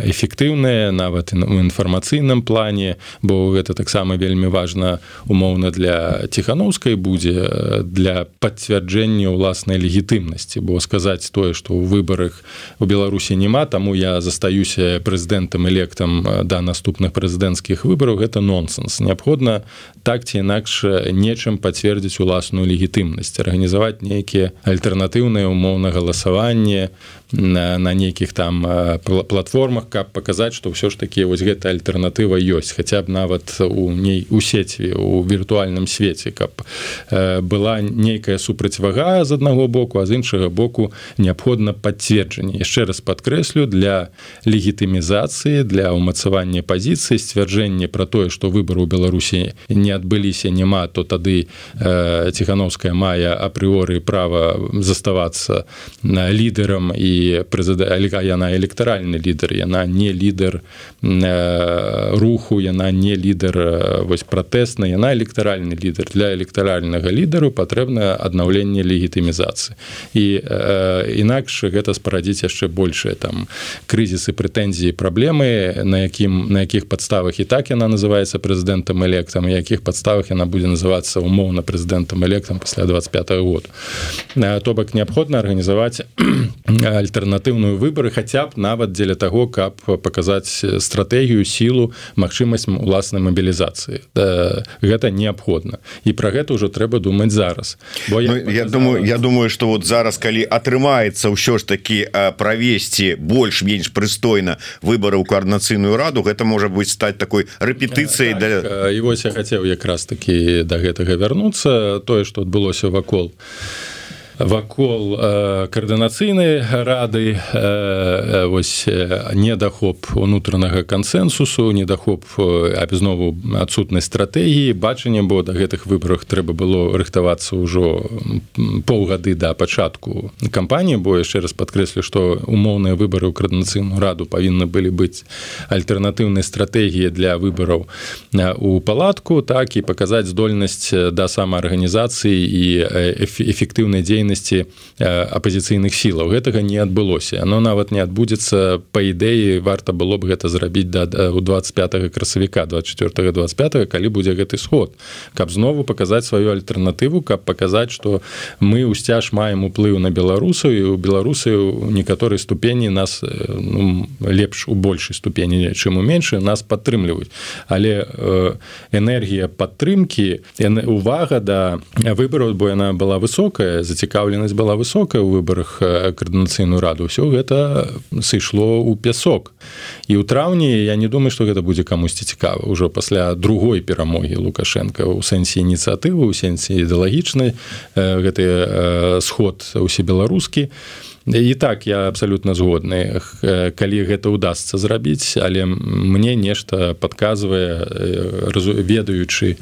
Эфектыўная нават у інфармацыйным плане бо гэта таксама вельмі важна умоўна для ціхановскай будзе для пацвярджэння ўласнай легітымнасці. Бо сказаць тое што ў выбарах у беларусі няма таму я застаюся прэзідэнтам электам да наступных прэзідэнцкіх выбараў гэта нонсенс. Неабходна так ці інакш нечым пацвердзіць уласную легітымнасць арганізаваць нейкія альтэрнатыўныя умоўна галасаванне на, на нейкіх там платформах каб паказаць што ўсё ж такі вось гэта альтэрнатыва ёсць хаця б нават у ней у сеціве у віртуальным свеце каб была нейкая супрацьвага з аднаго боку а з іншага боку неабходна пацверджанне. Яшчэ раз падкрэслю для легітымізацыі для ўмацавання пазіцыі сцвярджэнне пра тое што выбары ў беларусі не адбыліся няма то тады ціхановская мая апрыоры права заставацца лідарам і прэзіда яна электаральны лідар яна не лідар э, руху яна не лідар э, вось пратэсна яна электаральны лідар. Для электаральнага лідару патрэбна аднаўленне легітымізацыі. І э, інакш гэта спарадзіць яшчэ большее там крызісы прэтэнзіі праблемы на якім на якіх падставах і так яна называется прэзідэнтам электам якіх падставах яна будзе называцца умоўна прэзідэнтам электам пасля 25 -го год то бок неабходна арганізаваць (clears throat) альтэрнатыўную выборы хаця б нават дзеля таго каб паказаць стратэгію сілу магчымасць уласнай мабілізацыі. Гэта неабходна. І пра гэта ўжо трэба думаць зараз. Бо я, ну, я думаю я думаю что вот зараз калі атрымаецца ўсё ж таки правесці больш-менш прыстойна выборы ў коорднацыйную раду гэта можа быть стаць такой рэпетыцыяй так, да і вось я хацеў якраз таки до гэтага вярнуцца тое что адбылося вакол вакол э, каардынацыйнай рады э, э, вось недахоп унутранага кансенсусу недахоп абізнову адсутнай стратэгіі бачання бо да гэтых выбарах трэба было рыхтавацца ўжо паўгады да пачатку кампаніі бо яшчэ раз падкрэслю што умоўныя выбары ў каардынацыйную раду павінны былі быць альтэрнатыўнай стратэгіі для выбараў у палатку так і паказаць здольнасць да самаарганізацыі і эфектыўнай дзейнасці дзейнасці апозіцыйных сілаў гэтага не адбылося. Оно нават не адбудзецца по ідэі варта было б гэта зрабіць да у 25 красавіка 24 25 калі будзе гэты сход. Каб знову паказаць сваю альтэрнатыву каб паказаць что мы ўсцяж маем уплыў на беларусаў і у беларусы у некаторай ступені нас ну, лепш у большай ступені чым у меншы нас падтрымліваюць. Але э, энергія падтрымки увага да выбараў бо яна была высокая зацікав зацікаўленасць была высокая ў выбарах каардынацыйную раду. Ўсё гэта сышло ў пясок. І ў траўні я не думаю што гэта будзе камусьці цікава. Ўжо пасля другой перамогі лукашенко ў сэнсе ініцыятывы у сэнсе ідэалагічнай гэты сход усебеларускі. І так я абсалютна згодны калі гэта удастся зрабіць але мне нешта падказвае ведаючы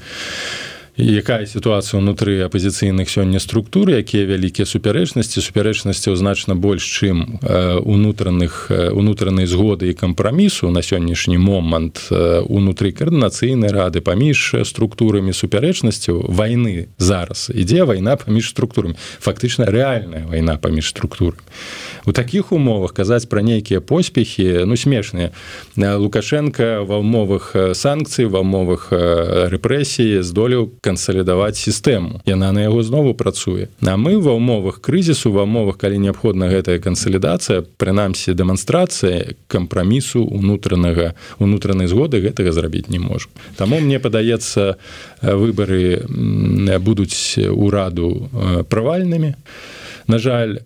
якая сітуацыя ўнутры апозіцыйных сёння структур якія вялікія супярэчнасці? Супярэчнасцяў значна больш чым унутраных унутранай згоды і кампрамісу. На сённяшні момант унутры каардынацыйнай рады паміж структурамі супярэчнасцяў войны зараз ідзе вайна паміж структурамі. Фактычна рэальная вайна паміж структурамі. У такіх умовах казаць пра нейкія поспехі ну смешныя. Лукашенко ва ўмовах санкцый ва ўмовах рэпрэсіі здолеў кансалідаваць сістэму. Яна на яго знову працуе. А мы ва ўмовах крызісу ва умовах калі неабходна гэтая кансалідацыя прынамсі дэманстрацыя кампрамісу унутранага унутранай згоды гэтага зрабіць не можа Таму мне падаецца выбары будуць ураду правальнымі на жаль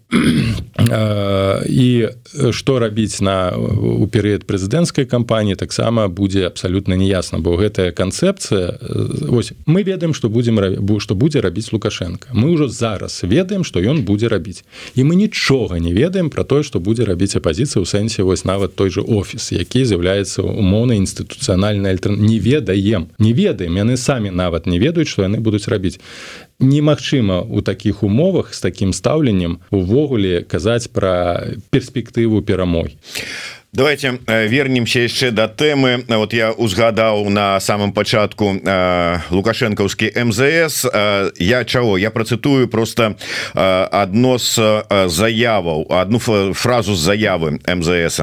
і што рабіць на у перыяд прэзідэнцкай кампаніі таксама будзе абсалютна неясна бо гэтая канцэпцыя ось мы ведаем што будзем што будзе рабіць лукашенко. Мы ўжо зараз ведаем што ён будзе рабіць і мы нічога не ведаем про тое што будзе рабіць апазіцыя ў сэнсе вось нават той же офіс які з'яўляецца умоўнай інстытуцыянальнай альтер не ведаем не ведаем. Яны самі нават не ведаюць што яны будуць рабіць немагчыма у такіх умовах з такім стаўленнем увогуле казаць пра перспектыву перамогі давайте э, вернемся яшчэ до тэмы вот я узгадаў на самом пачатку э, лукашэнкаўскі МЗС. Э, я чаго я працытую просто одно з заяваў одну фразу з заявы МЗС.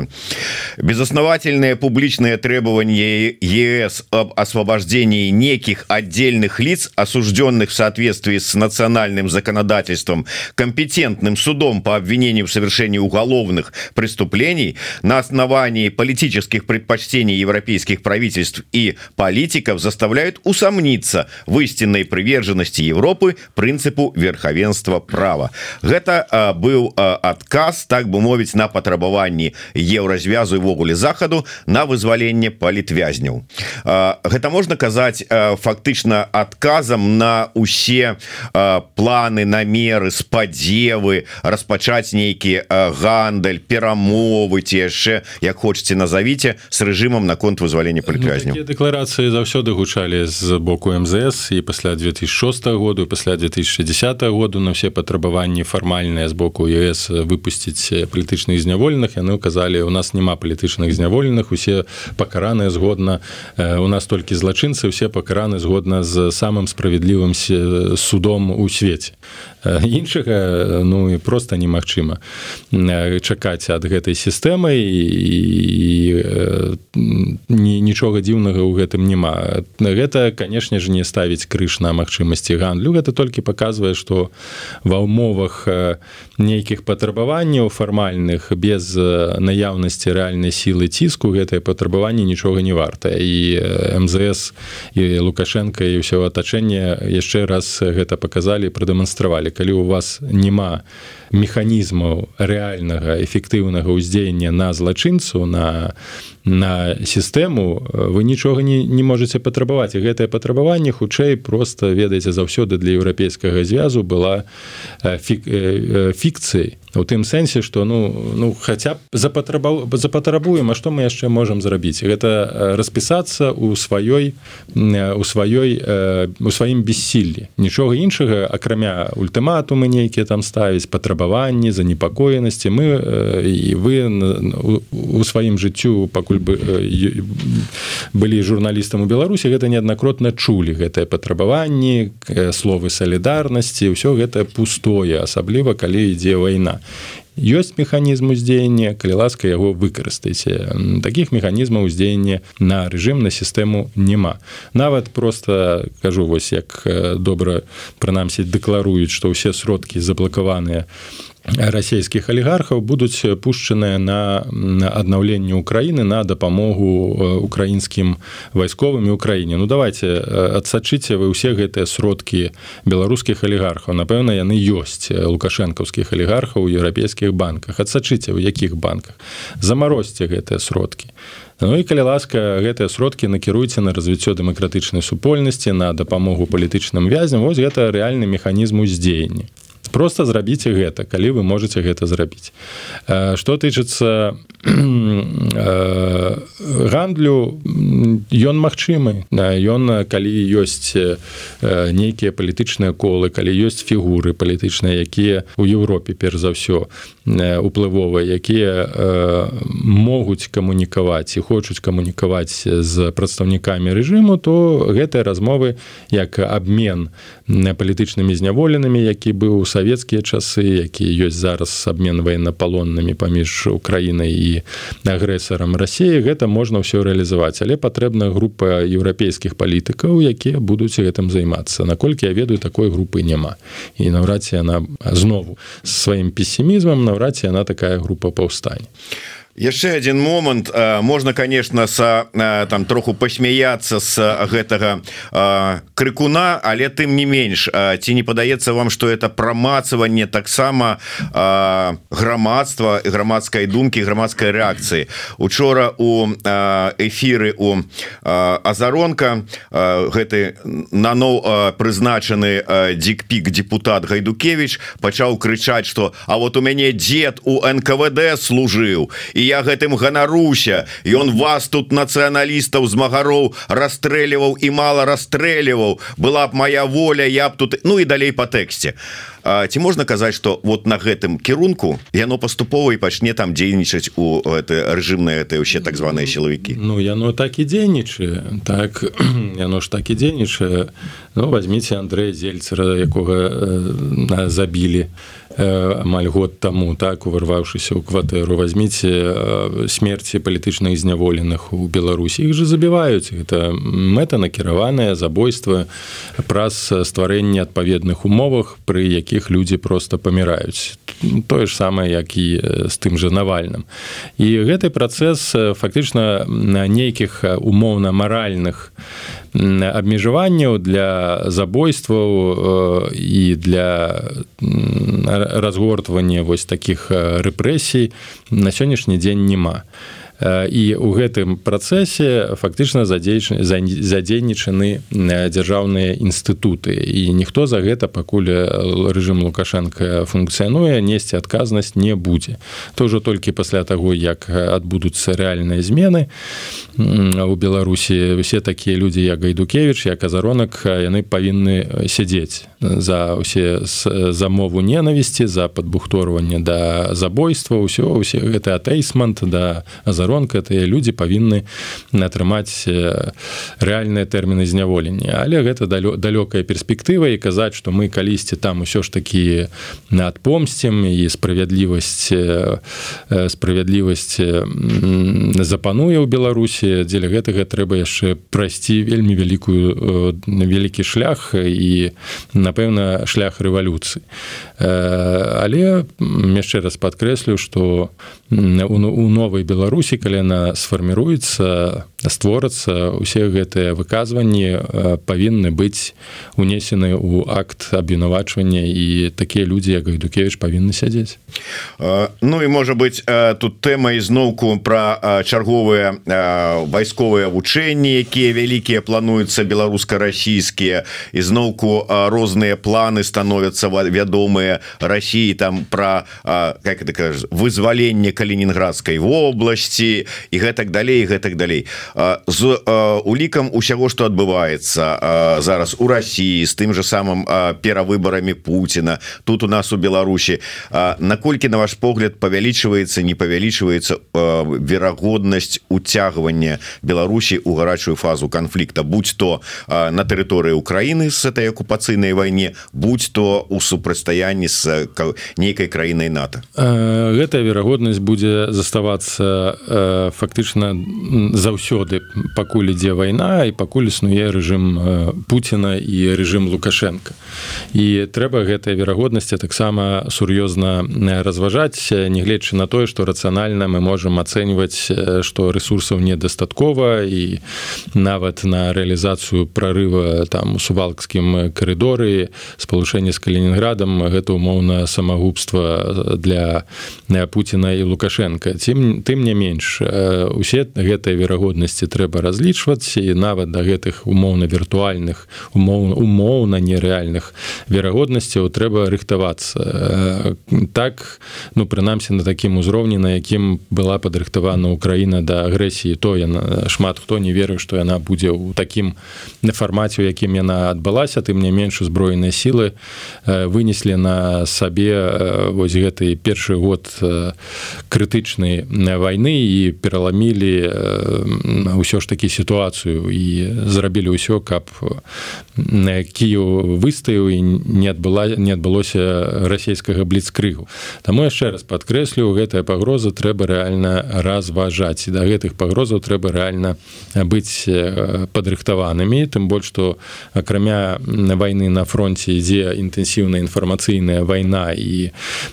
Безосновательные публічные требования ЕС об освобождении неких отдельных лиц осужденных в соответствии с национальным законодательством компетентным судом по обвинению в совершении уголовных преступлений на основе основании политических предпочтений европейских правительств и политиков заставляют усомниться в истинной приверженности Европы принципу верховенства права. Гэта а, был а, отказ так бы мовіць на патрабаванні еўразвязу івогуле захаду на вызваленне палітвязняў гэта можна казаць фактычна адказам на усе планы намеры спадзевы распачаць нейкі гандаль перамовы ці яшчэ як хочетце назовіце с рэжымам наконт вызвалення палітвязня ну, дэкларацыі заўсёды гучалі з боку МЗС і пасля 2006 году пасля 2010 году на все патрабаванні фармальныя з боку ЕС выпусціць палітычных зняволеных. Яны указалі у нас няма палітычных зняволеных усе пакараныя згодна у нас толькі злачынцы усе пакараны згодна з самым справядлівым судом у свеце іншага ну і просто немагчыма чакаць ад гэтай сістэмы і нічога дзіўнага ў гэтым няма. Гэта канешне ж не ставіць крыш на магчымасці гандлю. Гэта толькі паказвае што ва ўмовах нейкіх патрабаванняў фармальных без наяўнасці рэальнай сілы ціску гэтае патрабаванне нічога не варта і МЗС і лукашенко і ўсё атачэнне яшчэ раз гэта паказалі прадэманстравалі калі у вас няма механізмаў рэальнага эфектыўнага ўздзеяння на злачынцу на на сістэму вы нічога не, не можете патрабаваць. Гэтае патрабаванне хутчэй просто ведаеце заўсёды для еўрапейскага звязу была фік, фікцыяй у тым сэнсе что ну ну хотя б запатрабаў запатрабуем А што мы яшчэ можемм зрабіць? Гэта распісацца у сваёй у сваёй у сваім бессіллі. Нічога іншага акрамя ультыматумы нейкія там ставіць патрабаванні занепакоенасці. Мы і вы у сваім жыццю пакуль бы былі журналістам у беларусі гэта неаднакротна чулі гэтае патрабаванні словы салідарнасці ўсё гэта пустое асабліва калі ідзе вайна ёсць механізм уздзеяння калі ласка яго выкарыстайце. Таких механізмаў уздзеяння на рэжым на сістэму няма. Нават просто кажу вось як добра прынамсі дэкларуюць што ўсе сродкі заблакаваныя расійскіх алігархаў будуць пушчаныя на аднаўленне Украіны на дапамогу украінскім вайсковым і Украіне. Ну давайте адсачыце вы ўсе гэтыя сродкі беларускіх алігархаў. Напэўна яны ёсць лукашэнкаўскіх алігархаў у еўрапейскіх банках. Адсачыце ў якіх банках? Замарозьце гэтыя сродкі. Ну і калі ласка гэтыя сродкі накіруйце на развіццё дэмакратычнай супольнасці на дапамогу палітычным вязням. Вось гэта рэальны механізм уздзеяння просто зрабіце гэта калі вы можете гэта зрабіць. Что тычыцца (clears throat) гандлю ён магчымы. Ён калі ёсць нейкія палітычныя колы калі ёсць фігуры палітычныя якія у Еўропе перш за ўсё уплывовыя якія могуць камунікаваць і хочуць камунікаваць з прадстаўнікамі рэжыму то гэтыя размовы як абмен палітычнымі зняволенымі які быў у савецкія часы які ёсць зараз абмен военнапалоннымі паміж Украінай і агрэсарам рассіі гэта можна ўсё рэалізаваць. Але патрэбна група еўрапейскіх палітыкаў якія будуць гэтым займацца. Наколькі я ведаю такой групы няма. І наўрад ці яна знову сваім песімізмам наўрад ці яна такая група паўстань яшчэ один момант. Можна конечно с там троху посмяяться с гэтага крыкуна але тым не менш ці не падаецца вам что это промацаванне таксама грамадства грамадской думки грамадской реакции учора у эфиры у азаронка гэты наноў прызначаны дикпік депутат гайдукевич пачаў крычаць что А вот у мяне дед у нквд служыў і я гэтым ганаруся. Он вас тут нацыяналістаў змагароў расстрэліваў і мало расстрэліваў. Была б моя воля я б тут ну і далей по тэксце. Ці можна казаць что вот на гэтым кірунку яно паступова і пачне там дзейнічаць у это рэжымныя это ўсе так званыя сілавікі? Ну яно так і дзейнічае. Так (clears throat) яно ж так і дзейнічае. Ну возьмите Андрея зельцера якога э, забілі амаль год таму так уварваўшыся ў кватэру возьмите смерці палітычных зняволеных у беларусі. Іх же забіваюць. Это мэта накіраванае забойства праз стварэнне адпаведных умовах пры якіх людзі просто паміраюць. Тое ж самае як і з тым же навальным. І гэты працэс фактычна на нейкіх умоўна маральных абмежаванняў для забойстваў і для разгортвання вось таких рэпрэсій на сённяшні дзень няма і ў гэтым працэсе фактычна задзейнічаны дзяржаўныя інстытуты. І ніхто за гэта пакуль рэжым лукашенко функцыянуе несці адказнасць не будзе. То ўжо толькі пасля таго як адбудуцца рэальныя змены у беларусі усе такія людзі як гайдукевич як азаронак яны павінны сядзець за усе замову ненавісці за падбухторванне да забойства ўсё усе гэты атэйсмант да азаронка тыя людзі павінны атрымаць рэальныя тэрміны зняволення але гэта далёкая перспектыва і казаць што мы калісьці там усё ж такі надпомсцем і справядлівасць справядлівасць запануе ў беларусі дзеля гэтага трэба яшчэ прайсці вельмі вялікую вялікі шлях і на напэўна шлях рэвалюцыі. Але яшчэ раз падкрэслю што у новай беларусі калі яна сфарміруецца створацца. Усе гэтыя выказванні павінны быць унесены ў акт абвінавачвання і такія людзі як гайдукевич павінны сядзець. Ну і можа быть тут тэма ізноўку пра чарговыя вайсковыя вучэнні якія вялікія плануюцца беларуска-расійскія. Ізноўку розныя планы становятся вядомыя Росіі там про как это кажа вызваленне калининградской области і гэтак далей гэтак далей з улікам усяго что адбываецца зараз у России з тым же самым перавыбарамі Путина тут у нас у Беларусі. Наколькі на ваш погляд павялічваецца не павялічваецца верагоднасць уцягвання Беларусі у гарачую фазу конфликта будь то на тэрыторыі Украины с этой акупацыйнай вайне будь то у супрацьстаянні з нейкай краінай НАТО? Гэтая верагоднасць будзе заставацца фактычна заўсёды заўсёды пакуль ідзе вайна і пакуль існуе рэжым Пуціна і рэжым лукашенко і трэба гэтыя верагоднасці таксама сур'ёзна разважаць нягледзячы на тое што рацыянальна мы можемм ацэньваць што ресурсаў недастаткова і нават на рэалізацыю прорыва там у сувалкскім коридоры спалучэнне з калининградам гэта умоўна самагубства для Пуціна і лукашенко тым тым не менш усе гэтыя верагоднасці трэба разлічваць і нават да гэтых умоўна віртуальных умоў умоўна нереальных верагоднасцяў трэба рыхтавацца. Так ну прынамсі на такім узроўні на якім была падрыхтавана Украіна да агрэсіі то яна шмат хто не верыў што яна будзе ў такім на фармаце у якім яна адбылася. Тым не менш узброеныя сілы вынеслі на сабе вось гэты першы год крытычнай вайны і пераламілі ўсё ж такі сітуацыю і зрабілі ўсё каб Кію выстаяў і не адбыла не адбылося расійскага бліцкрыгу. Таму яшчэ раз падкрэслю гэтая пагроза трэба рэальна разважаць. І да гэтых пагрозаў трэба рэальна быць падрыхтаванымі. Тым больш што акрамя вайны на фронте ідзе інтэнсіўная інфармацыйная вайна і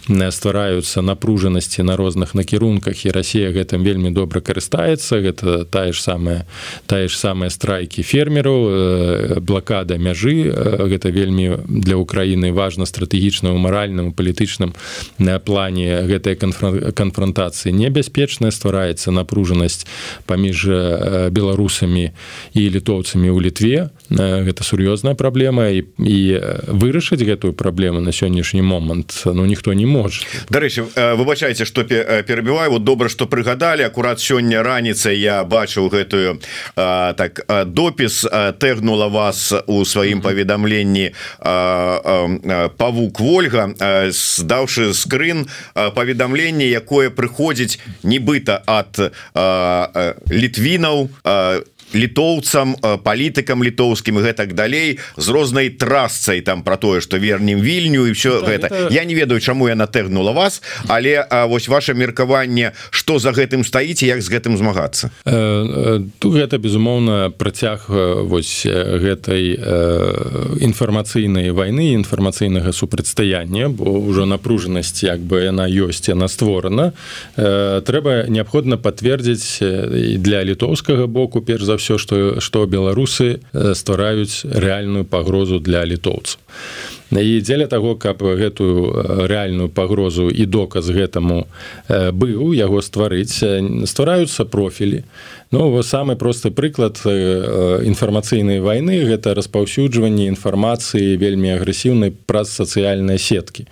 ствараюцца напружанасці на розных накірунках. І Росія гэтым вельмі добра карыстаецца. Гэта тая ж самая тая ж самая страйкі фермераў блакада мяжы гэта вельмі для Украіны важна стратэгічна ў маральным палітычным плане гэтая канфронтацыі. Небяспечная ствараецца напружанасць паміж беларусамі і літоўцамі ў літве. Гэта сур'ёзная праблема і, і вырашыць гэтую праблему на сённяшні момант ну ніхто не можа. Дарэчы выбачайце што перабіваю. Вот добра што прыгадалі. Акурат сёння раніцай я бачыў гэтую а, так допіс тэгнула вас у сваім паведамленні павук Вольга здаўшы скрын паведамленне якое прыходзіць нібыта ад літвінаў літоўцам палітыкам літоўскім гэтак далей з рознай трасцай там про тое что вернем вільню і все да, гэта. это... я не ведаю чаму я натэгнула вас але а, вось ваше меркаванне что за гэтым стаіце як з гэтым змагацца? Э, э, тут гэта безумоўна працяг вось гэтай інфармацыйнай войны інфармацыйнага супрацьстаяння бо ўжо напружанасць як бы яна ёсць яна створана. Трэба неабходна пацвердзіць для літоўскага боку перш за ўсё што што беларусы ствараюць рэальную пагрозу для літоўцаў. І дзеля таго каб гэтую рэальную пагрозу і доказ гэтаму быў яго стварыць ствараюцца профілі Ну самы просты прыклад інфармацыйнай вайны гэта распаўсюджванне інфармацыі вельмі агрэсіўнай праз сацыяльныя сеткі.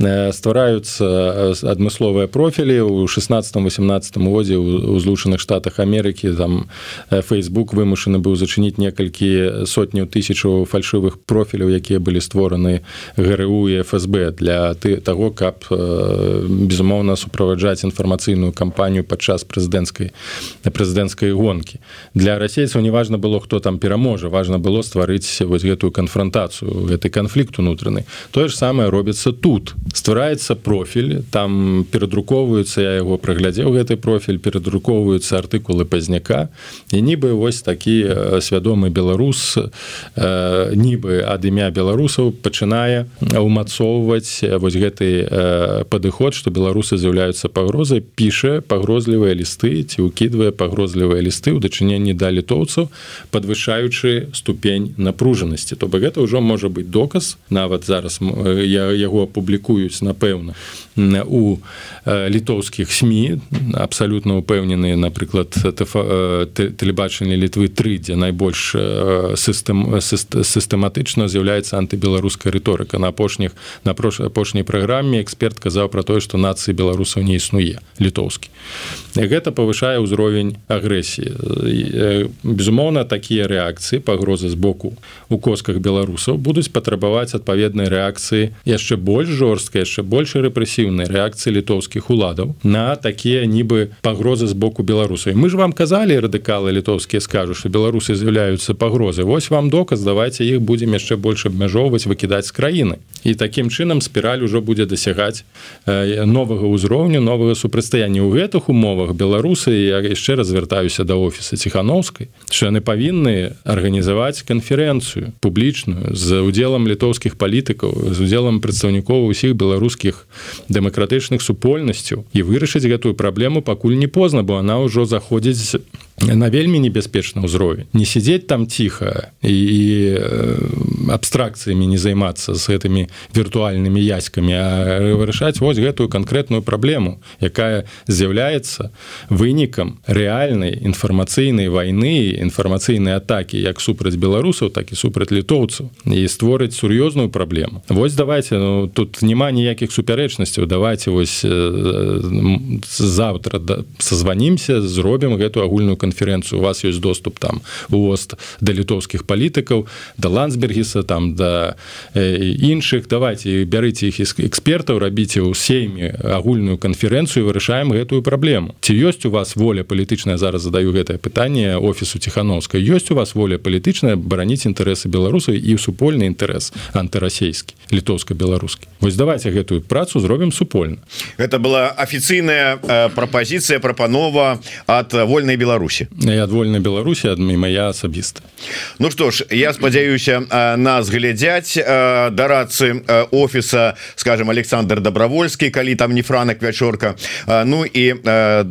Ствараюцца адмысловыя профілі ў 16-18 годзе ў злучаных штатах Амерыкі. Там Facebook вымушаны быў зачыніць некалькі сотняў тысячаў фальшывых профіляў якія былі створаны ГРУ і ФСБ для ты таго каб безумоўна суправаджаць інфармацыйную кампанію падчас прэзідэнцкай прэзідэнцкай прэзідэнцкай гонкі для расейцаў неважна было хто там пераможа важна было стварыць вось гэтую канфронтацыю гэты канфлікт унутраны тое ж самае робіцца тут. Ствараецца профіль там перадрукоўваюцца я яго праглядзеў гэты профіль перадрукоўваюцца артыкулы пазняка і нібы вось такі свядомы беларус нібы ад імя беларусаў пачынае умацоўваць вось гэты падыход што беларусы з'яўляюцца пагрозай піша пагрозлівыя лісты ці ўкідвае пагрозлівыя паслугавыя лісты ў дачыненні да літоўцаў падвышаючы ступень напружанасці. То бы гэта ўжо можа быць доказ нават зараз я яго апублікуюць напэўна у літоўскіх сМ абсалютна упэўнены напрыклад тэлебачанне літвы тры дзе найбольш сістэм сістэматычна з'яўляецца антыбеларуская рыторыка на апошніх на прош апошняй праграме эксперт казаў пра тое што нацыі беларусаў не існуе літоўскі гэта павышае ўзровень агрэсіі. Безумоўна такія рэакцыі пагрозы з боку у косках беларусаў будуць патрабаваць адпаведнай рэакцыі яшчэ больш жорсткай яшчэ больш рэпрэсіў негатыўнай рэакцыі літоўскіх уладаў на такія нібы пагрозы з боку беларусаў мы ж вам казалі радыкалы літоўскія скажу что беларусы з'яўляюцца пагрозы Вось вам доказ давайте іх будем яшчэ больш абмяжоўваць выкідаць з краіны і таким чынам спіраль ужо будзе дасягаць э, новага ўзроўню новага супрацьстаяння ў гэтых умовах беларусы я яшчэ раз звяртаюся да офіса ціхановскай що яны павінны арганізаваць канферэнцыю публічную з удзелам літоўскіх палітыкаў з удзелам прадстаўнікоў усіх беларускіх дэмакратычных супольнасцяў і вырашыць гэтую праблему пакуль не позна бо она ўжо заходзіць на вельмі небяспечны ўзровень не сидзець там тихо і э, абстракцыямі не займацца з гэтымі віртуальнымі яськамі а вырашаць вось гэтую канкрэтную праблему якая з'яўляецца вынікам рэальнай інфармацыйнай войны інфармацыйнай атакі як супраць беларусаў так і супраць літоўцаў і створыць сур'ёзную праблему Вось давайте ну, тут няма ніякіх супярэчнасцяў давайте вось э, завтра да, созванимся зробім гэту агульную канцэпцыю канферэнцыю у вас ёсць доступ там уост да літоўскіх палітыкаў да ландсбергіса там да э, іншых давайте бярыце іх экспертаў рабіце ў сейме агульную канферэнцыю вырашаем гэтую праблему ці ёсць у вас воля палітычная зараз задаю гэтае пытанне офісу ціхановскай ёсць у вас воля палітычная бараніць інтарэсы беларусаў і супольны інтарэс антырасійскі літоўска-беларускі вось давайте гэтую працу зробім супольна это была афіцыйная э, прапазіцыя прапанова ад вольнай беларусі беларусі ад вольнай беларусі ад моя асабіста Ну что ж я спадзяюся нас глядзяць да рацы офіса скажем Александр добровольскі калі там не франак вячорка. Ну і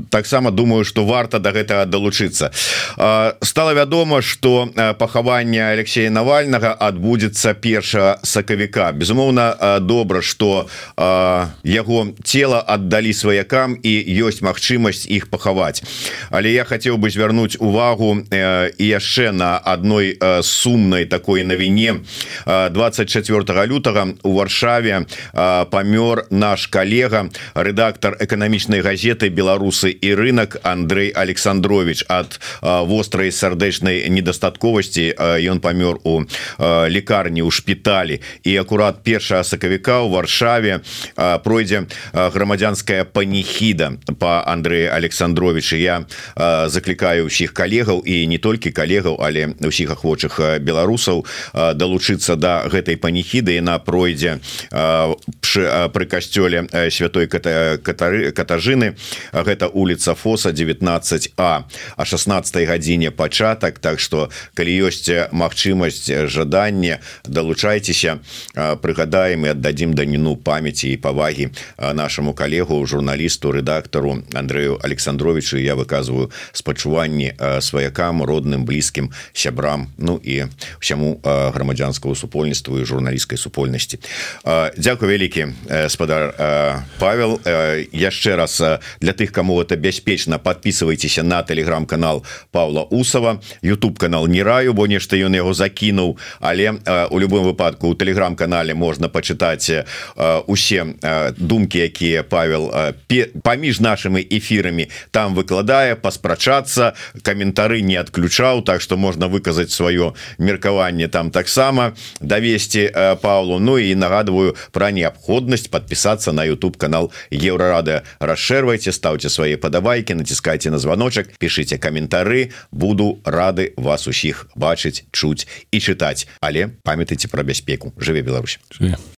таксама думаю что варта до да гэтага далучыцца. Стало вядома что пахаванне Алексея навальнага адбудзецца першага сакавіка. Безумоўна добра что яго тело аддалі сваякам і ёсць магчымасць іх пахаваць. Але я хотел бы звярнуць увагу э, і яшчэ на адной э, сумнай такой навіне. 24 лютага у варшаве э, памёр наш калега рэдактор эканамічнай газеты беларусы і рынок Андрей александрович ад вострай сардэчнай недастатковасці ён памёр у лекарні ў шпіталі. І акурат першага сакавіка ў варшаве пройдзе грамадзянская паніхіда по Андрея александровича я заклікаю заклікаю ўсіх калегаў і не толькі калегаў але усіх ахвочых беларусаў далучыцца до да гэтай паніхіды. Яна пройдзе пры касцёле святой катары катажыны. Гэта улица фоса 19 а. А 16 гадзіне пачатак так что калі ёсць магчымасць жаданне далучайцеся прыгадаем і аддадзім даніну памяці і павагі нашаму калегу журналісту рэдактару Андрею александровичу я выказываю спачуванне спачуванні сваякам родным блізкім сябрам Ну і всяму грамадзянского супольніцтву і журналісцкай супольнасці. Дякую вялікі спадар Павел. Яшчэ раз для тых кому это бяспечна подписывайтеся на телеграм-канал Павла усова YouTube канал не раю бо нешта ён яго закінуў. Але у любом выпадку у телеграм-канале можна пачытаць усе думкі якія Павел паміж нашими эфірамі там выкладае паспрачацца каментары не адключаў так что можна выказаць сваё меркаванне там таксама давесці э, Павлу. Ну і нагадываю про неабходнасць подпісацца на YouTube канал еврорады расшэрвайте ставце свае падавайки націскайте на званочак пішите каментары буду рады вас усіх бачыць чуць і чытаць але памятайте про бяспеку. Жыве Беларусь